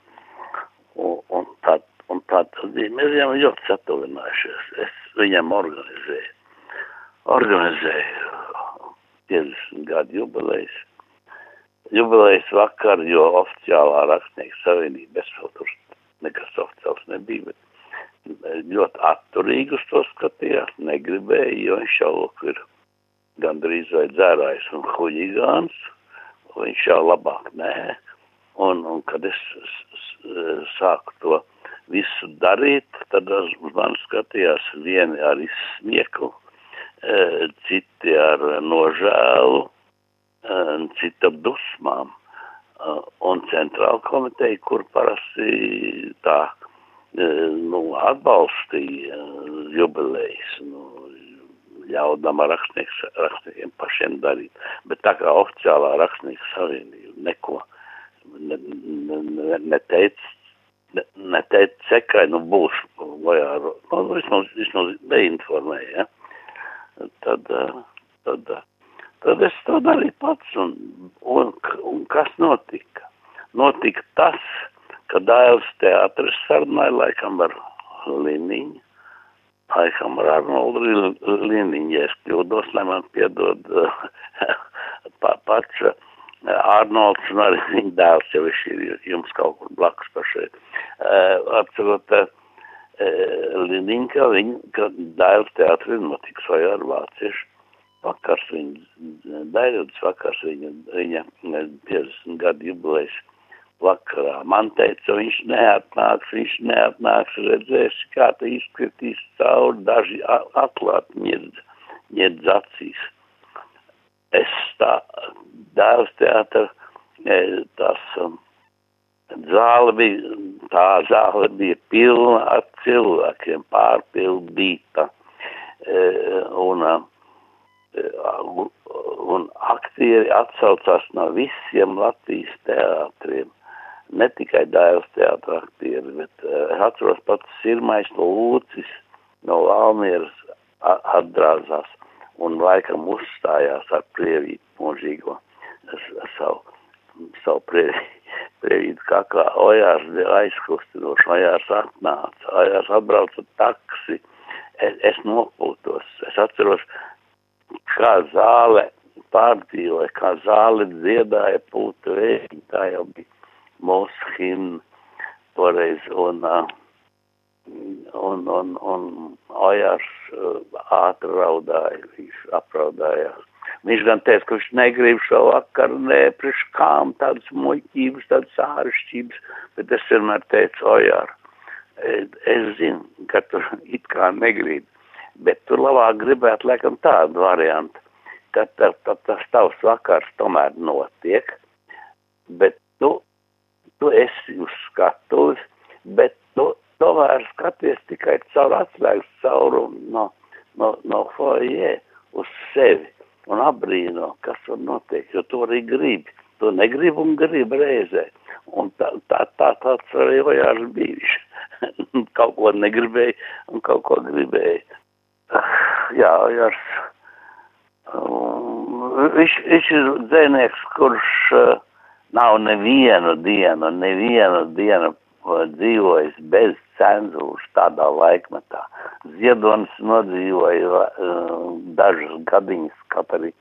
un, un tā Un tā tad bija, mēs bijām ļoti satuvinājušies. Es viņam organizēju, organizēju 50 gadu jubilejas. Jubilejas vakar, jo oficiālā rakstnieka savienība, es vēl tur nekas oficiāls nebija, bet ļoti atturīgi uz to skatījās, negribēja, jo viņš jau lūk ir gandrīz vai dzērājs un huļigāns, viņš jau labāk nē. Un, un kad es sāku to visu darīt, tad uz mani skatījās vieni ar izsmieku, e, citi ar nožēlu, e, citi ar dusmām. E, un centrāla komiteja, kur parasti tā nu, atbalstīja jubilejas, nu, ļaudam rakstniekiem pašiem darīt. Bet tā kā oficiālā rakstnieku savienība neko neteica, neteica cekai, nu būs, ar, nu, vismaz, vismaz neinformēja, ja? tad, tad, tad es to darīju pats, un, un, un kas notika? Notika tas, ka Dailes teātris sarunāja laikam ar Liniņu, laikam ar Arnoldu Liniņu, ja es kļūdos, lai man piedod pats Arnolds un arī viņa dēls, ja viņš ir jums kaut kur blakus pašai. Uh, atcerot, uh, Lininka, viņa, dēls teātri notiks vai ar vāciešu vakars, viņa dēļas vakars, viņa, viņa 50 gadu jubilejas vakarā. Man teica, viņš neatnāks, viņš neatnāks, redzēsi, kā te izkritīs cauri, daži atklāt ņedz, ņedz acīs. Es tā dēls teātra, tas um, zāle bija, tā zāle bija pilna ar cilvēkiem, pārpildīta. E, un, un aktieri atsaucās no visiem Latvijas teātriem. ne tikai Dēls teātra aktieri, bet es atceros pats Sirmais no Lūcis, no Valmieras atdrāzās un laikam uzstājās ar prievītu mūžīgo, savu, savu kā kā Ojārs aizkustinoši, Ojārs atnāca, Ojārs atbrauca taksi, es, es nopūtos, es atceros, kā zāle pārdzīvoja, kā zāle dziedāja pūta vēji, tā jau bija mūsu himna toreiz, un, un, un, un Ojārs ātri raudāja, viņš apraudājās. Viņš gan teica, ka viņš negrib šo vakaru, ne priekš kām tādas muļķības, tādas āršķības, bet es vienmēr teicu, ojār, es zinu, ka tu it kā negribi, bet tu labāk gribētu laikam tādu variantu, ka tā, tā, tas tavs vakars tomēr notiek, bet tu, tu esi uz skatuves, bet tu tomēr skaties tikai caur atslēgas caurumu no, no, no foje uz sevi un apbrīno, kas tur notiek, jo to arī grib. To negrib un grib reizē. Un tā, tā, tā tāds arī vajārs bijis. kaut ko negribēja un kaut ko gribēja. Jā, vajārs. Um, viņš, viņš ir dzēnieks, kurš uh, nav nevienu dienu, nevienu dienu dzīvojis bez cenzūras tādā laikmetā. Ziedonis nodzīvoja uh, dažus gadiņus, kaut arī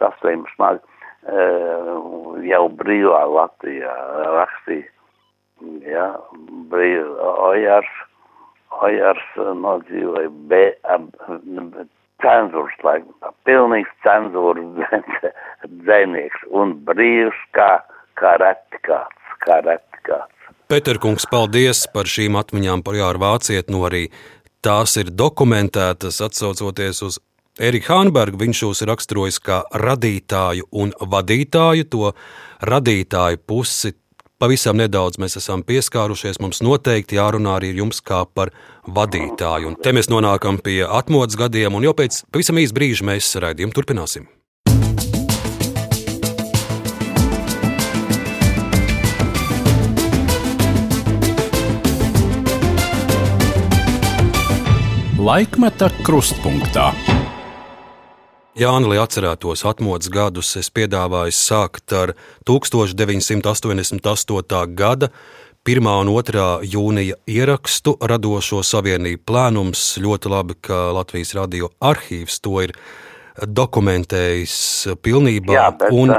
saslims smagi, uh, jau brīvā Latvijā rakstīja, ja, brīvā Ojārs, Ojārs nodzīvoja be, uh, cenzūras laikmetā, pilnīgs cenzūras dzēnieks un brīvs kā, kā reti kāds, kā reti kāds. Pēterkungs, paldies par šīm atmiņām par Jāru Vāciet, no arī tās ir dokumentētas atsaucoties uz Eriku Hānbergu. Viņš šos ir raksturojis kā radītāju un vadītāju. To radītāju pusi pavisam nedaudz mēs esam pieskārušies. Mums noteikti jārunā arī jums kā par vadītāju. Un te mēs nonākam pie atmodas gadiem, un jau pēc pavisam īsa brīža mēs raidījumu turpināsim. Laikmeta krustpunktā. Jāni, lai atcerētos atmodas gadus, es piedāvāju sākt ar 1988. gada 1. un 2. jūnija ierakstu Radošo savienību plēnums. Ļoti labi, ka Latvijas radio arhīvs to ir dokumentējis pilnībā. Jā, bet, un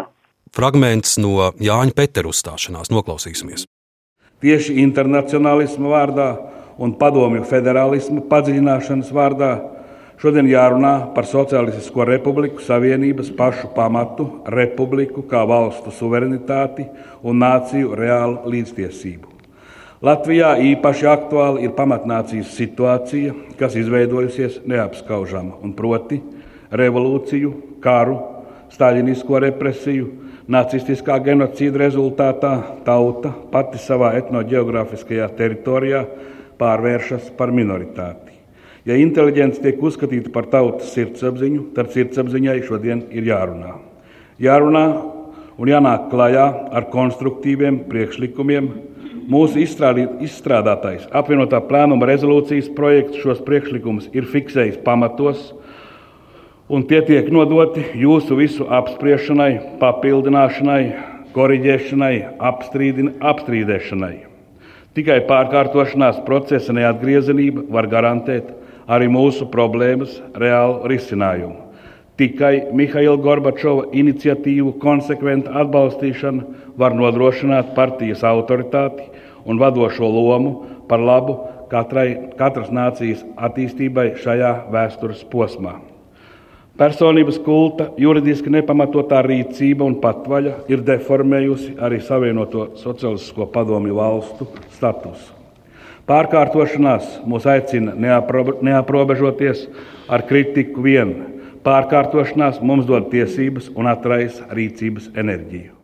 fragments no Jāņa Petera uzstāšanās noklausīsimies. Tieši internacionālisma vārdā un padomju federālisma padziļināšanas vārdā šodien jārunā par Socialistisko republiku savienības pašu pamatu, republiku kā valstu suverenitāti un nāciju reālu līdztiesību. Latvijā īpaši aktuāli ir pamatnācijas situācija, kas izveidojusies neapskaužama, un proti revolūciju, karu, staļinisko represiju, nacistiskā genocīda rezultātā tauta pati savā etnoģeogrāfiskajā teritorijā pārvēršas par minoritāti. Ja inteliģence tiek uzskatīta par tautas sirdsapziņu, tad sirdsapziņai šodien ir jārunā. Jārunā un jānāk klajā ar konstruktīviem priekšlikumiem. Mūsu izstrādātais apvienotā plānuma rezolūcijas projekts šos priekšlikumus ir fiksējis pamatos, un tie tiek nodoti jūsu visu apspriešanai, papildināšanai, koriģēšanai, apstrīdēšanai. Tikai pārkārtošanās procesa neatgriezenība var garantēt arī mūsu problēmas reālu risinājumu. Tikai Mihaila Gorbačova iniciatīvu konsekventa atbalstīšana var nodrošināt partijas autoritāti un vadošo lomu par labu katrai, katras nācijas attīstībai šajā vēstures posmā. Personības kulta, juridiski nepamatotā rīcība un patvaļa ir deformējusi arī Savienoto Socialistisko padomju valstu statusu. Pārkārtošanās mūs aicina neaprobe, neaprobežoties ar kritiku vien. Pārkārtošanās mums dod tiesības un atraisa rīcības enerģiju.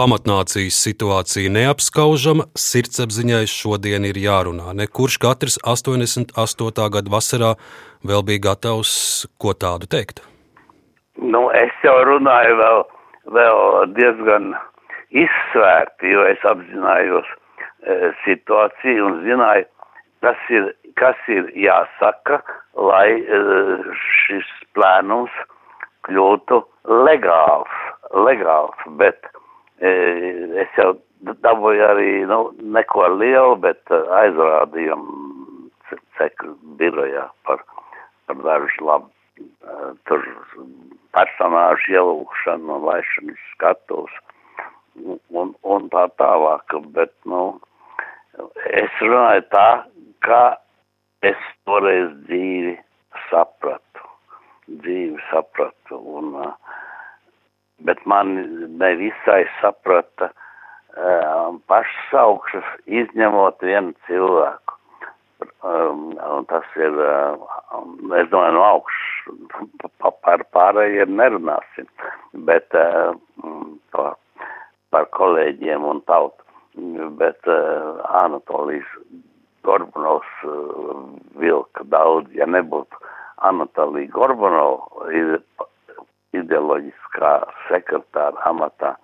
Pamatnācijas situācija neapskaužama, sirdsapziņai šodien ir jārunā. Nekurš katrs 88. gada vasarā vēl bija gatavs ko tādu teikt. Nu, es jau runāju vēl, vēl diezgan izsvērti, jo es apzinājos e, situāciju un zināju, kas ir, kas ir jāsaka, lai e, šis plēnums kļūtu legāls, legāls, bet e, es jau dabūju arī, nu, neko lielu, bet aizrādījumu cekļu birojā par, par dažu labu, tur personāžu ielūkšanu un laišanu skatos un, un tā tālāk, bet, nu, es runāju tā, kā es toreiz dzīvi sapratu, dzīvi sapratu, un, bet man nevisai saprata pašas augšas, izņemot vienu cilvēku. Um, un tas ir, um, es domāju, no augšas par pārējiem nerunāsim, bet uh, par, par kolēģiem un tautu. Bet uh, Anatolijas Gorbanovs uh, vilka daudz, ja nebūtu Anatolija Gorbanova ideoloģiskā sekretāra amatā,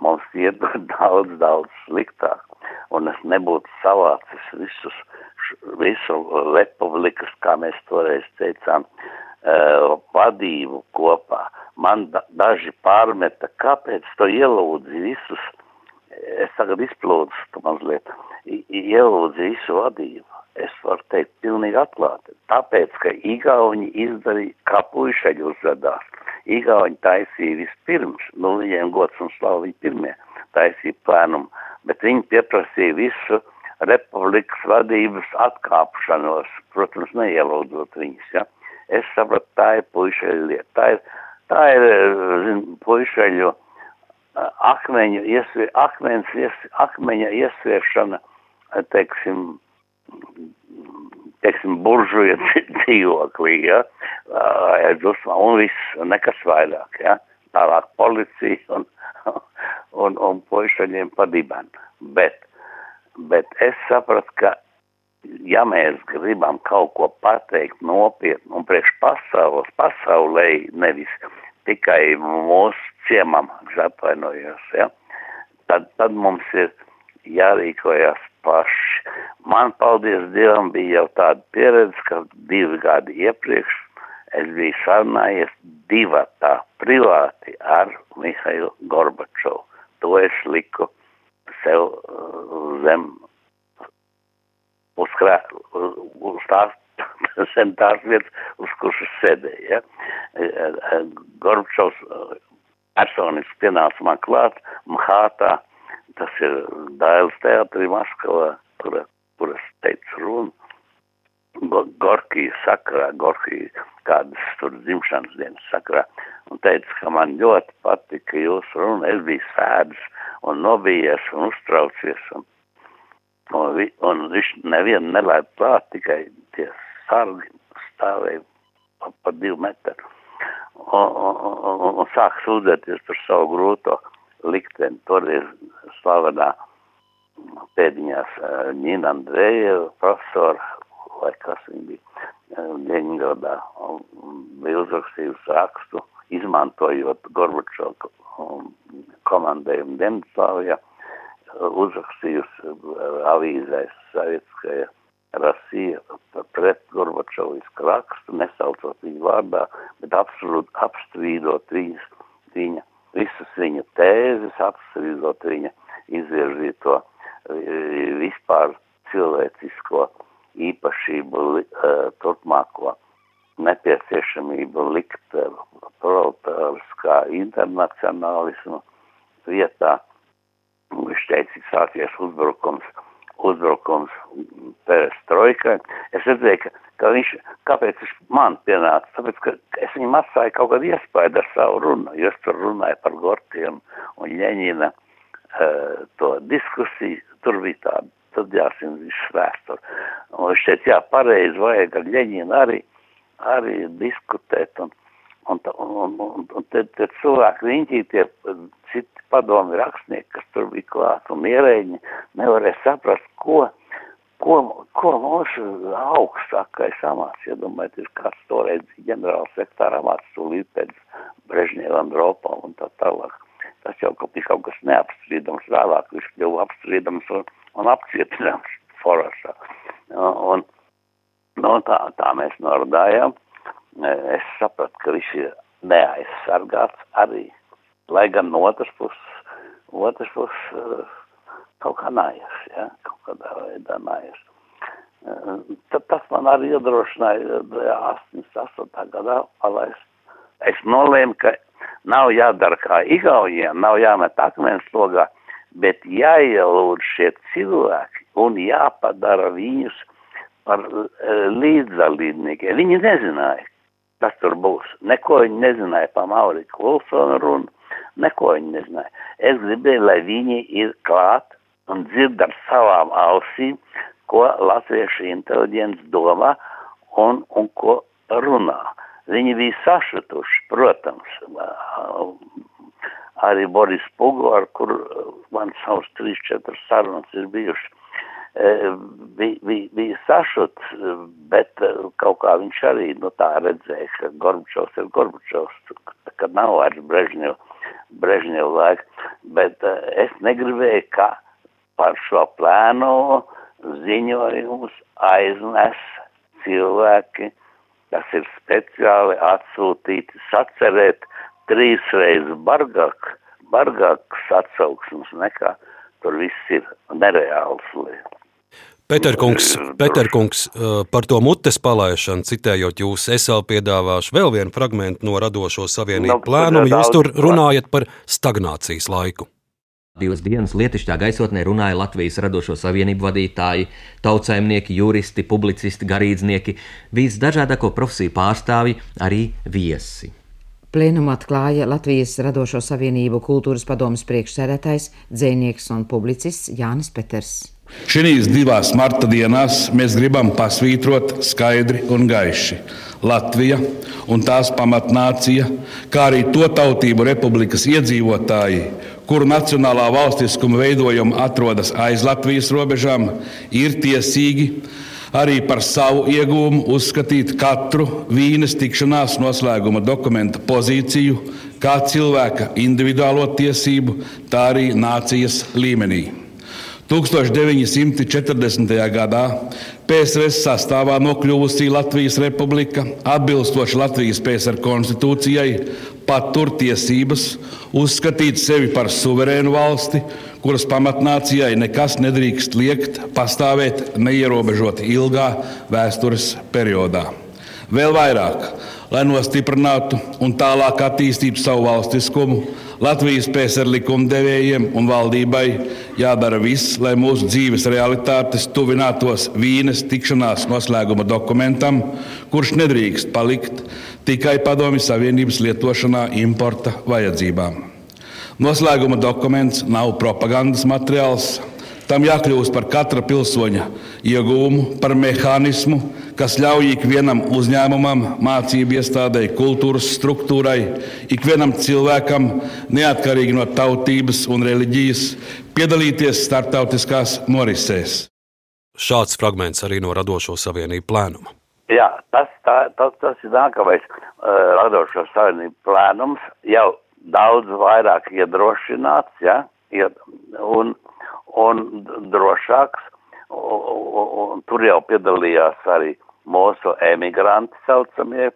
mums iet daudz, daudz sliktāk. Un es nebūtu savācis visus, visu republikas, kā mēs toreiz teicām, uh, vadību kopā. Man da, daži pārmeta, kāpēc to ielūdzi visus, es tagad izplūdu mazliet, ielūdzi visu vadību. Es varu teikt pilnīgi atklāti. Tāpēc, ka Igauņi izdarīja, kā puišaļi uzvedās. Igauņi taisīja vispirms, nu viņiem gods un slavu viņi pirmie taisīja plēnumu, bet viņi pieprasīja visu republikas vadības atkāpšanos, protams, neielūdzot viņus, ja. Es sapratu, tā ir puišaļu lieta. Tā ir, tā ir, zin, puišaļu akmeņu, iesvie, akmens, ies, akmeņa iesviešana, teiksim, teiksim, buržuja dzīvoklī, ja, dusmā, un viss, nekas vairāk, ja, tālāk policija un, un, un puišaņiem pa dibenu. Bet, bet es sapratu, ka, ja mēs gribam kaut ko pateikt nopietni un priekš pasaules, pasaulē, nevis tikai mūsu ciemam, atvainojos, ja, tad, tad mums ir jārīkojas paši. Man, paldies Dievam, bija jau tāda pieredze, ka divi gadi iepriekš es biju sarunājies divatā privāti ar Mihailu Gorbačovu. To es liku sev uh, zem uz, krā, uz tās zem tās vietas, uz kuras sēdēja. Ja? Gorbačovs uh, personiski pienāca man klāt, Mhātā tas ir Dailes teātrī Maskavā, kur, kur es teicu runu. Gorkija sakarā, Gorkija kādas tur dzimšanas dienas sakarā, un teica, ka man ļoti patika jūsu runa, es biju sēdis un nobijies un uztraucies, un, un, vi, un viņš nevienu nelaid klāt, tikai tie sargi stāvēja pa, pa divu metru, un, un, un, un, un sāk sūdzēties par savu grūto likteni. Toreiz slavenā pēdiņās Nīna Andreja, profesora, vai kas viņa bija, Ļeņgadā, bija uzrakstījusi rakstu, izmantojot Gorbačovu komandējumu Demslāvijā, uzrakstījusi avīzēs Savietskaja Rasija pret Gorbačovisku rakstu, nesaucot viņu vārdā, bet absolūti apstrīdot viņas, viņa visas viņa tēzes, apstrīdot viņa izvirzīto vispār cilvēcisko īpašību turpmāko nepieciešamību likt proletāriskā internacionālismu vietā. Viņš teica, sācies uzbrukums uzbrukums perestroikai. Es redzēju, ka, ka viņš, kāpēc viņš man pienāca, tāpēc, ka es viņam atstāju kaut kādu iespēju ar savu runu, jo es tur runāju par Gorkiem un Ļeņina uh, to diskusiju, tur bija tāda, tad jāsim visu vēsturi. Un teica, jā, pareizi vajag ar Ļeņinu arī, arī diskutēt un, un, un, un, un, te, te cilvēki riņķī tie citi padomi rakstnieki, kas tur bija klāt, un ierēģi nevarēja saprast, ko, ko, ko mūsu augstākais amats, iedomājieties, kāds toreiz ģenerāls sektāra amats tūlīt pēc Brežņeva Andropā un tā tālāk. Tas jau bija kaut kas neapstrīdams, vēlāk viņš kļuva apstrīdams un, un apcietināms forasā. Un, nu, tā, tā mēs norādājām. Es sapratu, ka viņš ir neaizsargāts arī, lai gan no otras puses, otras puses kaut kā nājas, ja, kaut kādā veidā nājas. Tad tas man arī iedrošināja 88. gadā palaist. Es nolēmu, ka nav jādara kā Igaujiem, nav jāmet akmens logā, bet jāielūdz šie cilvēki un jāpadara viņus par līdzdalībniekiem. Viņi nezināja, kas tur būs. Neko viņi nezināja pa Mauriku Kulsonu runu, neko viņi nezināja. Es gribēju, lai viņi ir klāt un dzird ar savām ausīm, ko latviešu inteliģents domā un, un ko runā. Viņi bija sašutuši, protams, arī Boris Pugo, ar kur man trīs, četras sarunas ir bijušas. Bija, bija, bija sašuts, bet kaut kā viņš arī nu, tā redzēja, ka Gorbačovs ir Gorbačovs, ka nav vairs Brežņev, Brežņev laika, bet es negribēju, ka par šo plēnu ziņojumus aiznes cilvēki, kas ir speciāli atsūtīti sacerēt trīs reizes bargāk, bargāks atsauksmes nekā tur viss ir nereāls lietas. Pēterkungs, Pēterkungs, par to mutes palaišanu, citējot jūs, es vēl piedāvāšu vēl vienu fragmentu no radošo savienību no, plēnumu. Jūs tur runājat par stagnācijas laiku. Divas dienas lietišķā gaisotnē runāja Latvijas radošo savienību vadītāji, tautsājumnieki, juristi, publicisti, garīdznieki, visdažādāko profesiju pārstāvi, arī viesi. Plēnumu atklāja Latvijas radošo savienību kultūras padomas priekšsēdētājs, dzēnieks un publicists Jānis Peters. Šīs divās marta dienās mēs gribam pasvītrot skaidri un gaiši. Latvija un tās pamatnācija, kā arī to tautību republikas iedzīvotāji, kuru nacionālā valstiskuma veidojuma atrodas aiz Latvijas robežām, ir tiesīgi arī par savu iegūmu uzskatīt katru vīnes tikšanās noslēguma dokumenta pozīciju, kā cilvēka individuālo tiesību, tā arī nācijas līmenī. 1940. gadā PSRS sastāvā nokļuvusi Latvijas republika atbilstoši Latvijas PSR konstitūcijai patur tiesības uzskatīt sevi par suverēnu valsti, kuras pamatnācijai nekas nedrīkst liekt pastāvēt neierobežoti ilgā vēstures periodā. Vēl vairāk, lai nostiprinātu un tālāk attīstītu savu valstiskumu, Latvijas PSR likumdevējiem un valdībai jādara viss, lai mūsu dzīves realitātes tuvinātos vīnes tikšanās noslēguma dokumentam, kurš nedrīkst palikt tikai Padomju Savienības lietošanā importa vajadzībām. Noslēguma dokuments nav propagandas materiāls, Tam jākļūst par katra pilsoņa iegūmu, par mehānismu, kas ļauj ikvienam uzņēmumam, mācību iestādēji, kultūras struktūrai, ikvienam cilvēkam, neatkarīgi no tautības un reliģijas, piedalīties starptautiskās norisēs. Šāds fragments arī no radošo savienību plēnuma. Jā, tas, tā, tas, tas ir nākamais uh, radošo savienību plēnums, jau daudz vairāk iedrošināts, ja, ied, un, un drošāks, un, un tur jau piedalījās arī mūsu emigranti saucamie,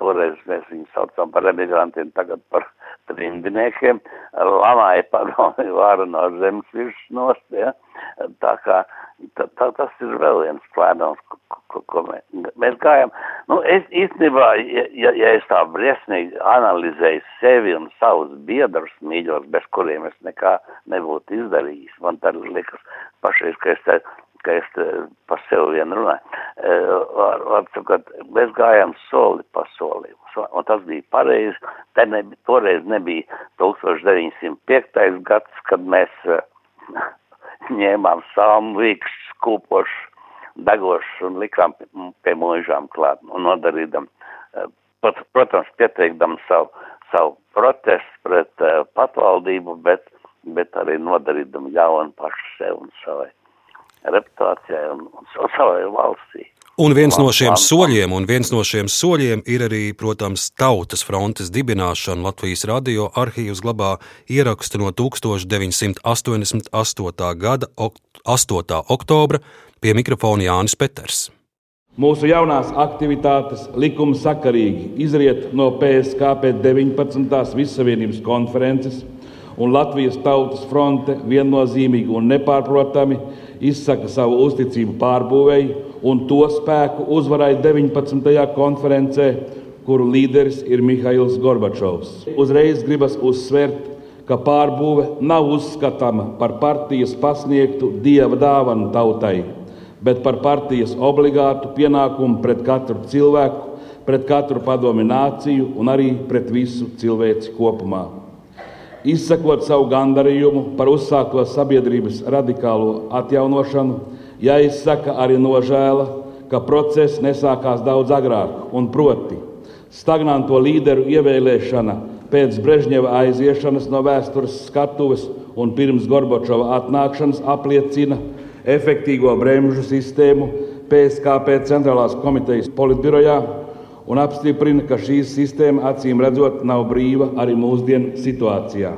toreiz mēs viņus saucam par emigrantiem, tagad par trimdiniekiem, lamāja padomi vāra no zemes virs nost, ja, tā kā tā, tā, tas ir vēl viens plēnums, ko, ko mēs, mēs gājam. Nu, es īstenībā, ja, ja es tā briesmīgi analizēju sevi un savus biedrus mīļos, bez kuriem es nekā nebūtu izdarījis, man tad liekas pašreiz, ka es te, ka es te par sevi vien runāju. Var, var sakot, mēs gājām soli pa solim, un tas bija pareizi. Te nebija, toreiz nebija 1905. gads, kad mēs ņēmām salmvīks, skūpošs, degošs un likām pie mūžām klāt un nodarīdam, eh, pat, protams, pieteikdam savu, savu protestu pret uh, patvaldību, bet, bet arī nodarīdam ļaunu pašu sev un savai reputācijai un, un savai valstī. Un viens no šiem soļiem, un viens no šiem soļiem ir arī, protams, Tautas frontes dibināšana. Latvijas radio arhīvs glabā ierakstu no 1988. gada 8. oktobra pie mikrofona Jānis Peters. Mūsu jaunās aktivitātes likuma sakarīgi izriet no PSKP 19. Vissavienības konferences, un Latvijas Tautas fronte viennozīmīgi un nepārprotami izsaka savu uzticību pārbūvēji un to spēku uzvarai 19. konferencē, kuru līderis ir Mihails Gorbačovs. Uzreiz gribas uzsvērt, ka pārbūve nav uzskatāma par partijas pasniegtu dieva dāvanu tautai bet par partijas obligātu pienākumu pret katru cilvēku, pret katru padomi nāciju un arī pret visu cilvēci kopumā. Izsakot savu gandarījumu par uzsākto sabiedrības radikālo atjaunošanu, jāizsaka arī nožēla, ka process nesākās daudz agrāk, un proti, stagnanto līderu ievēlēšana pēc Brežņeva aiziešanas no vēstures skatuves un pirms Gorbačova atnākšanas apliecina, efektīvo bremžu sistēmu PSKP centrālās komitejas politbirojā un apstiprina, ka šī sistēma acīm redzot nav brīva arī mūsdienu situācijā.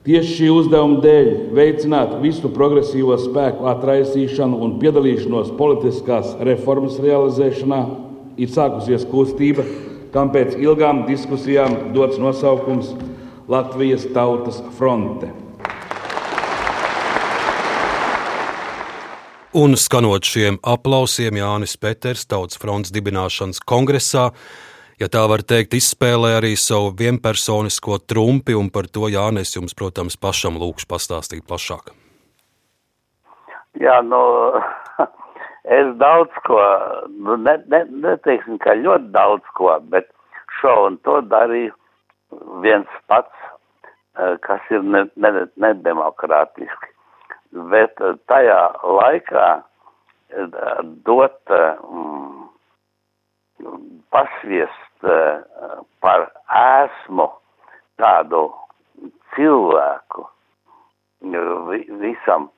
Tieši šī uzdevuma dēļ veicināt visu progresīvo spēku atraisīšanu un piedalīšanos politiskās reformas realizēšanā ir sākusies kustība, kam pēc ilgām diskusijām dots nosaukums Latvijas Tautas fronte. Un skanot šiem aplausiem, Jānis Peters, Tautas fronts dibināšanas kongresā, ja tā var teikt, izspēlē arī savu vienpersonisko trumpi, un par to Jānis jums, protams, pašam lūkšu pastāstīt plašāk. Jā, nu, es daudz ko, nu, ne, ne, neteiksim, ka ļoti daudz ko, bet šo un to darīju viens pats, eh, kas ir nedemokrātiski. Ne, ne bet eh, tajā laikā eh, dot mm, pasviest eh, par esmu tādu cilvēku visam,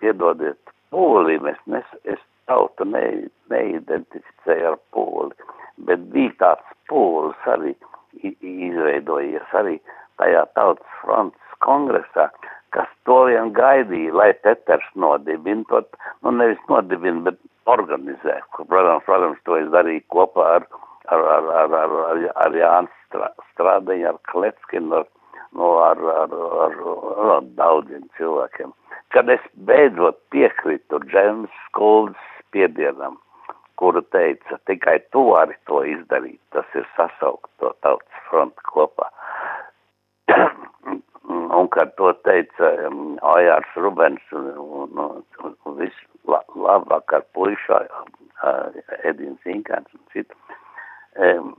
piedodiet, pūlim, es, nes, es tautu ne, neidentificēju ar pūli, bet bija tāds pūlis arī izveidojies arī tajā tautas fronts kongresā, kas to vien gaidīja, lai Peters nodibina, to, nu nevis nodibina, bet organizē. Protams, protams, to es darīju kopā ar, ar, ar, ar, ar, ar, ar Jānis Strādeņu, ar Kletskinu, ar, nu, ar, ar, ar, ar, ar daudziem cilvēkiem. Kad es beidzot piekritu Džems Skulds spiedienam, kuru teica, tikai tu vari to izdarīt, tas ir sasaukt to tautas frontu kopā. Un kad to teica um, Ojārs Rubens un, un, un, un viss la, labāk ar puišā uh, Edins Inkans un citu. Um,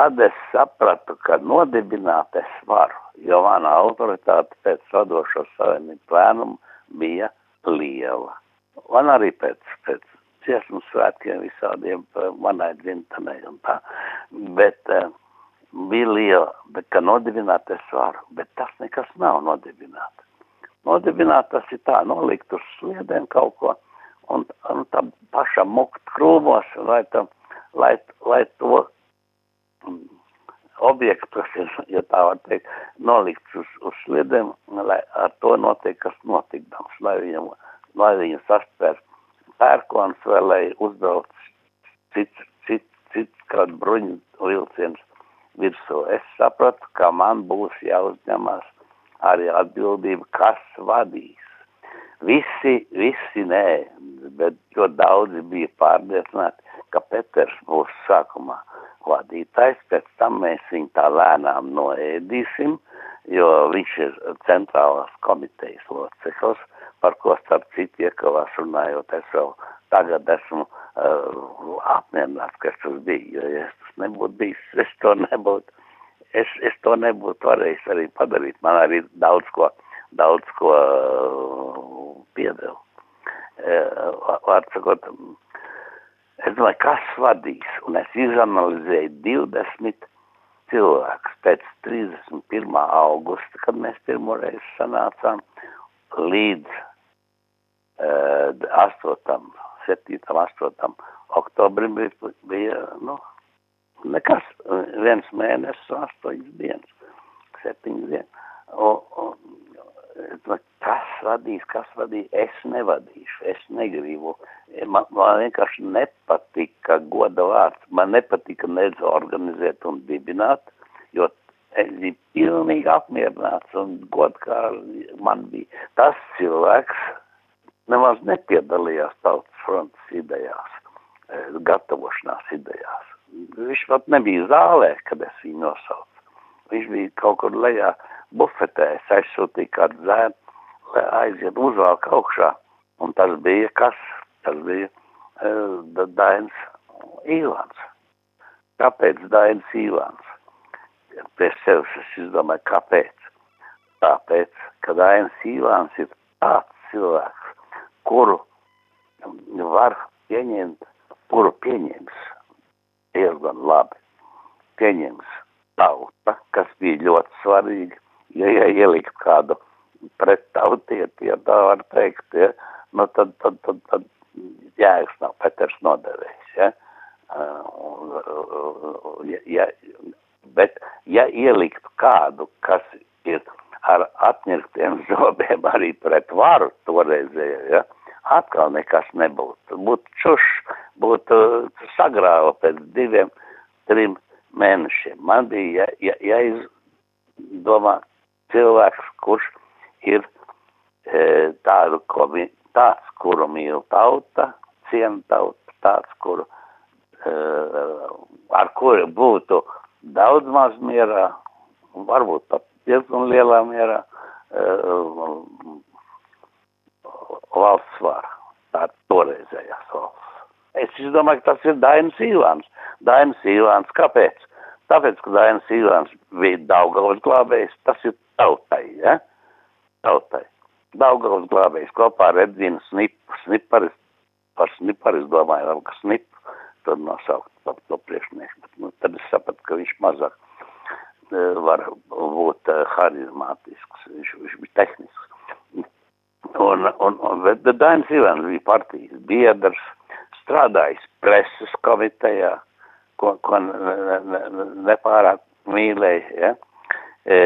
tad es sapratu, ka nodibināt es varu, jo mana autoritāte pēc radošo savienību plēnumu bija liela. Un arī pēc, pēc dziesmu svētkiem visādiem manai dzimtenei un tā. Bet uh, bija liela, bet ka nodibināt es varu, bet tas nekas nav nodibināt. Nodibināt tas ir tā, nolikt uz sliedēm kaut ko un, un tā pašam mukt krūmos, lai, tam, lai, lai to objektu, kas ir, ja tā var teikt, nolikts uz, uz sliedēm, lai ar to notiek, kas notikdams, lai viņam, lai viņu saspēr pērkons vai lai uzbrauc cits, cits, cits kāds bruņu vilciens virsū. Es sapratu, ka man būs jāuzņemas arī atbildība, kas vadīs. Visi, visi nē, bet ļoti daudzi bija pārliecināti, ka Peters būs sākumā vadītājs, pēc tam mēs viņu tā lēnām noēdīsim, jo viņš ir centrālās komitejas loceklis, par ko starp citu iekavās runājot, es vēl tagad esmu uh, apmierināts, ka tas biju, jo ja tas nebūtu bijis, es to nebūtu, es, es to nebūtu varējis arī padarīt, man arī daudz ko, daudz ko uh, piedeva. Uh, Vārdsakot, es domāju, kas vadīs, un es izanalizēju 20 cilvēkus pēc 31. augusta, kad mēs pirmoreiz sanācām, līdz 8. 7. 8. oktobrim bija, nu, nekas, viens mēnesis, astoņas dienas, septiņas dienas. Un, un, kas vadīs, kas vadīs, es nevadīšu, es negribu. Man, man vienkārši nepatika goda vārds, man nepatika nedz organizēt un dibināt, jo es biju pilnīgi apmierināts un godkāri man bija. Tas cilvēks nemaz nepiedalījās tautas frontes idejās, gatavošanās idejās. Viņš pat nebija zālē, kad es viņu nosaucu. Viņš bija kaut kur lejā bufetē, es aizsūtīju kādu zēnu, lai aiziet uzvalk augšā. Un tas bija kas? Tas bija uh, Dainis Īvans. Kāpēc Dainis Īvans? Pie sevis es izdomāju, kāpēc? Tāpēc, ka Dainis Īvans ir tāds cilvēks, kuru var pieņemt, kuru pieņems diezgan labi. Pieņems tauta, kas bija ļoti svarīga, ja, ja ielikt kādu pret tautieti, ja tā var teikt, ja, nu tad, tad, tad, tad jēgas nav Peters nodevējs, ja. ja, ja, bet, ja ieliktu kādu, kas ir ar atņirktiem zobiem arī pret varu toreizējo, ja, atkal nekas nebūtu. Būtu čuš, būtu sagrāva pēc diviem, trim mēnešiem. Man bija, ja, ja, jāizdomā cilvēks, kurš ir e, tādu, ko, tāds, kuru mīl tauta, ciena tauta, tāds, kuru, e, ar kuru būtu daudz maz mierā, varbūt pat diezgan lielā mierā, e, valsts vara, tā toreizējās valsts. Es domāju, ka tas ir Dainis Īvāns. Dainis Īvāns, kāpēc? Tāpēc, ka Dainis Īvāns bija Daugavas glābējs, tas ir tautai, ja? Tautai. Daugavas glābējs kopā ar Edvinu Snipu, Sniparis, par Sniparis domāju, vēl ka Snipu, tad nosaukt par to priekšnieku, bet nu, tad es sapratu, ka viņš mazāk var būt harizmātisks, viņš, viņš bija tehnisks. Un, un, un bet Dainis Ivans bija partijas biedrs, strādājis preses komitejā, ko, ko nepārāk mīlēja, ja? e,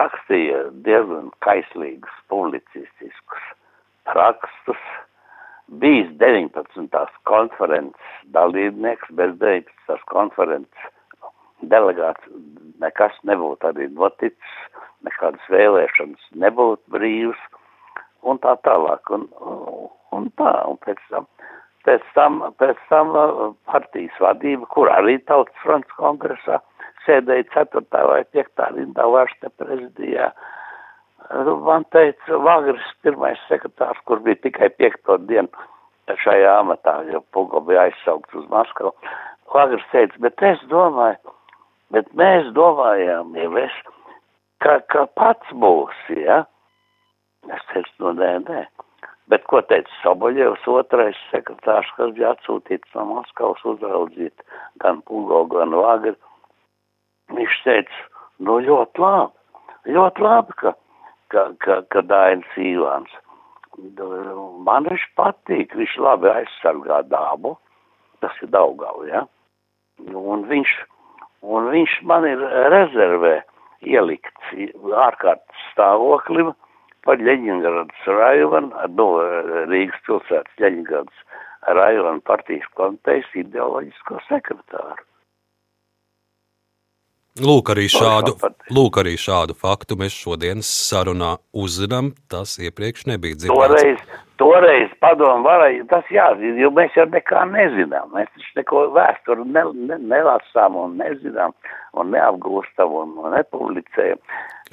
rakstīja diezgan kaislīgus publicistiskus rakstus, bijis 19. konferences dalībnieks, bez 19. konferences delegāts nekas nebūtu arī noticis, nekādas vēlēšanas nebūtu brīvas, un tā tālāk, un, un tā, un pēc tam, pēc tam, pēc tam uh, partijas vadība, kur arī tautas fronts kongresā sēdēja 4. vai 5. rindā vārste prezidijā, man teica, Vagris, pirmais sekretārs, kur bija tikai 5. dienu šajā amatā, jo Pugo bija aizsaukts uz Maskavu, Vagris teica, bet es domāju, Bet mēs domājām, ja es, ka, ka pats būsi, ja? Es teicu, nu nē, nē. Bet ko teica Soboļevs, otrais sekretārs, kas bija atsūtīts no Maskavas uzraudzīt gan Pugo, gan Vagri. Viņš teica, nu ļoti labi, ļoti labi, ka, ka, ka, ka Dainis Īvāns. Man viņš patīk, viņš labi aizsargā dabu, tas ir Daugau, ja? Un viņš un viņš man ir rezervē ielikts ārkārtas stāvoklim par Ļeņingradas rajonu, no Rīgas pilsētas Ļeņingradas rajona partijas komitejas ideoloģisko sekretāru. Lūk, arī šādu, lūk, arī šādu faktu mēs šodienas sarunā uzzinām. Tas iepriekš nebija dzirdēts. Toreiz, toreiz padomu varēja, tas jāzina, jo mēs jau nekā nezinām. Mēs taču neko vēsturi ne, ne, nelasām un nezinām un neapgūstam un, nepublicējam.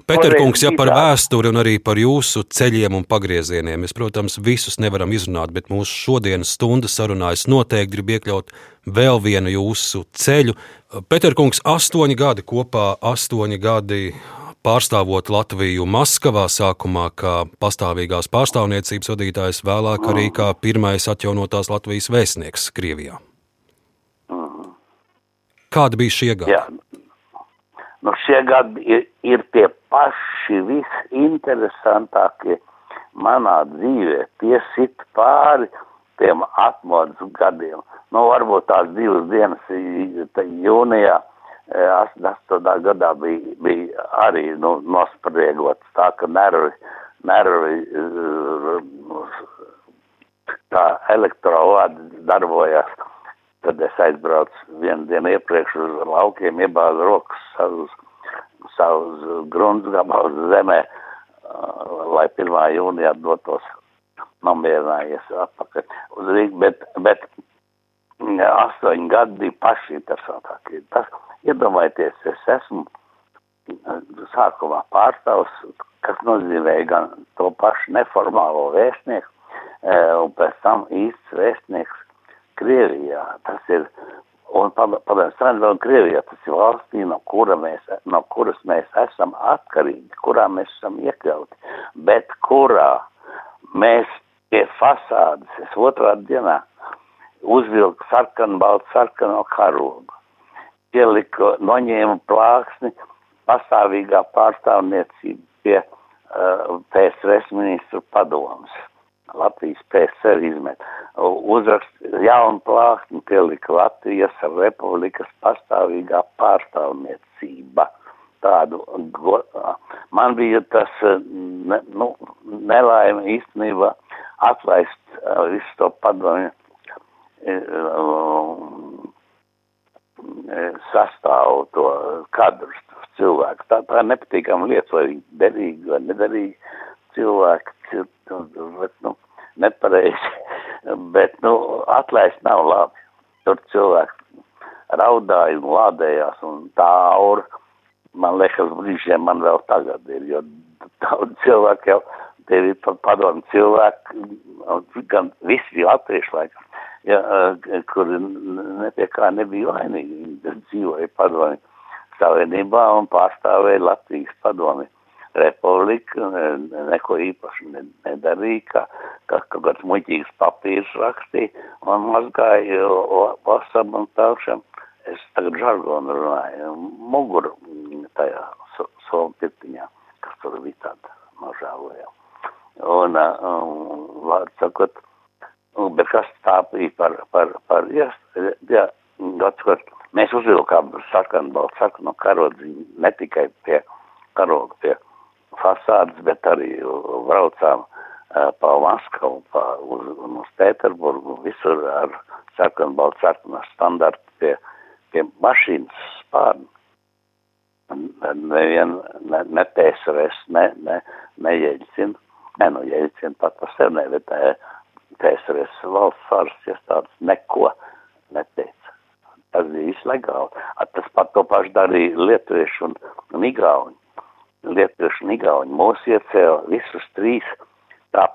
Pēterkungs, ja par vēsturi un arī par jūsu ceļiem un pagriezieniem, mēs, protams, visus nevaram izrunāt, bet mūsu šodienas stundas sarunā es noteikti gribu iekļaut vēl vienu jūsu ceļu. Pēterkungs, astoņi gadi kopā, astoņi gadi pārstāvot Latviju Maskavā, sākumā kā pastāvīgās pārstāvniecības vadītājs, vēlāk arī kā pirmais atjaunotās Latvijas vēstnieks Krievijā. Kādi bija šie gadi? Jā. Nu, šie gadi ir, ir tie paši visinteresantākie manā dzīvē piesit pāri tiem atmodas gadiem. Nu, varbūt tās divas dienas jūnijā 88. gadā bija, bija arī nu, nospriegots tā, ka nervi, nervi tā elektroādi darbojās. Tad es aizbraucu vienu dienu iepriekš uz laukiem, iebāzu rokas savus, savus gruntsgabalus zemē, lai 1. jūnijā dotos nomierinājies atpakaļ uz Rīgu, bet, bet astoņi gadi bija paši interesantākie. Tas, iedomājieties, es esmu sākumā pārstāvs, kas nozīmē gan to pašu neformālo vēstnieku, un pēc tam īsts vēstnieks Krievijā. Tas ir, un padomju savienībā un Krievijā, tas ir valstī, no, kura mēs, no kuras mēs esam atkarīgi, kurā mēs esam iekļauti, bet kurā mēs pie fasādes, es otrā dienā uzvilku sarkanu, baltu sarkano karogu, ieliku, noņēmu plāksni, pastāvīgā pārstāvniecība pie uh, PSRS ministru padomas. Latvijas PSR izmet. Uzrakst jaunu plāksni pielika Latvijas Republikas pastāvīgā pārstāvniecība. Tādu, go, man bija tas, ne, nu, nelaime īstenībā atlaist uh, visu to padomju sastāvu to kadrus, cilvēku. Tā, tā nepatīkama lieta, vai viņi derīgi vai nederīgi cilvēki, bet, nu, nepareizi, bet, nu, atlaist nav labi. Tur cilvēki raudāja un lādējās, un tā aura, man liekas, brīžiem man vēl tagad ir, jo daudz cilvēku jau tevi padomu cilvēku, gan visi latvieši laikam, ja, kuri nepie kā nebija vainīgi, dzīvoja padomu savienībā un pārstāvēja Latvijas padomi. Republika neko īpaši nedarīja, ka, ka kaut kāds muļķīgs papīrs rakstīja un mazgāja pasam un tālšam. Es tagad žargonu runāju, muguru tajā somu pirtiņā, kas tur bija tāda nožēlojama. Un, um, vārds sakot, bet kas tā bija par, par, par, jā, jā, atsakot, mēs uzvilkām sarkanu, baltu sarkanu karodziņu ne tikai pie karoga, pie fasādes, bet arī braucām pa Maskavu, pa, uz, uz Pēterburgu, visur ar sarkanu, baltu sarkanu standartu pie, pie mašīnas spārnu. Nevien, ne, ne PSRS, ne, ne, ne Jeļcina, ne, nu Jeļcina pat par sevi, ne, bet PSRS valsts varas iestādes neko neteica. Tas bija viss legāli. Tas pat to pašu darīja lietuvieši un, un igauņi. Lietuvieši un igauņi mūs iecēla visus trīs tā,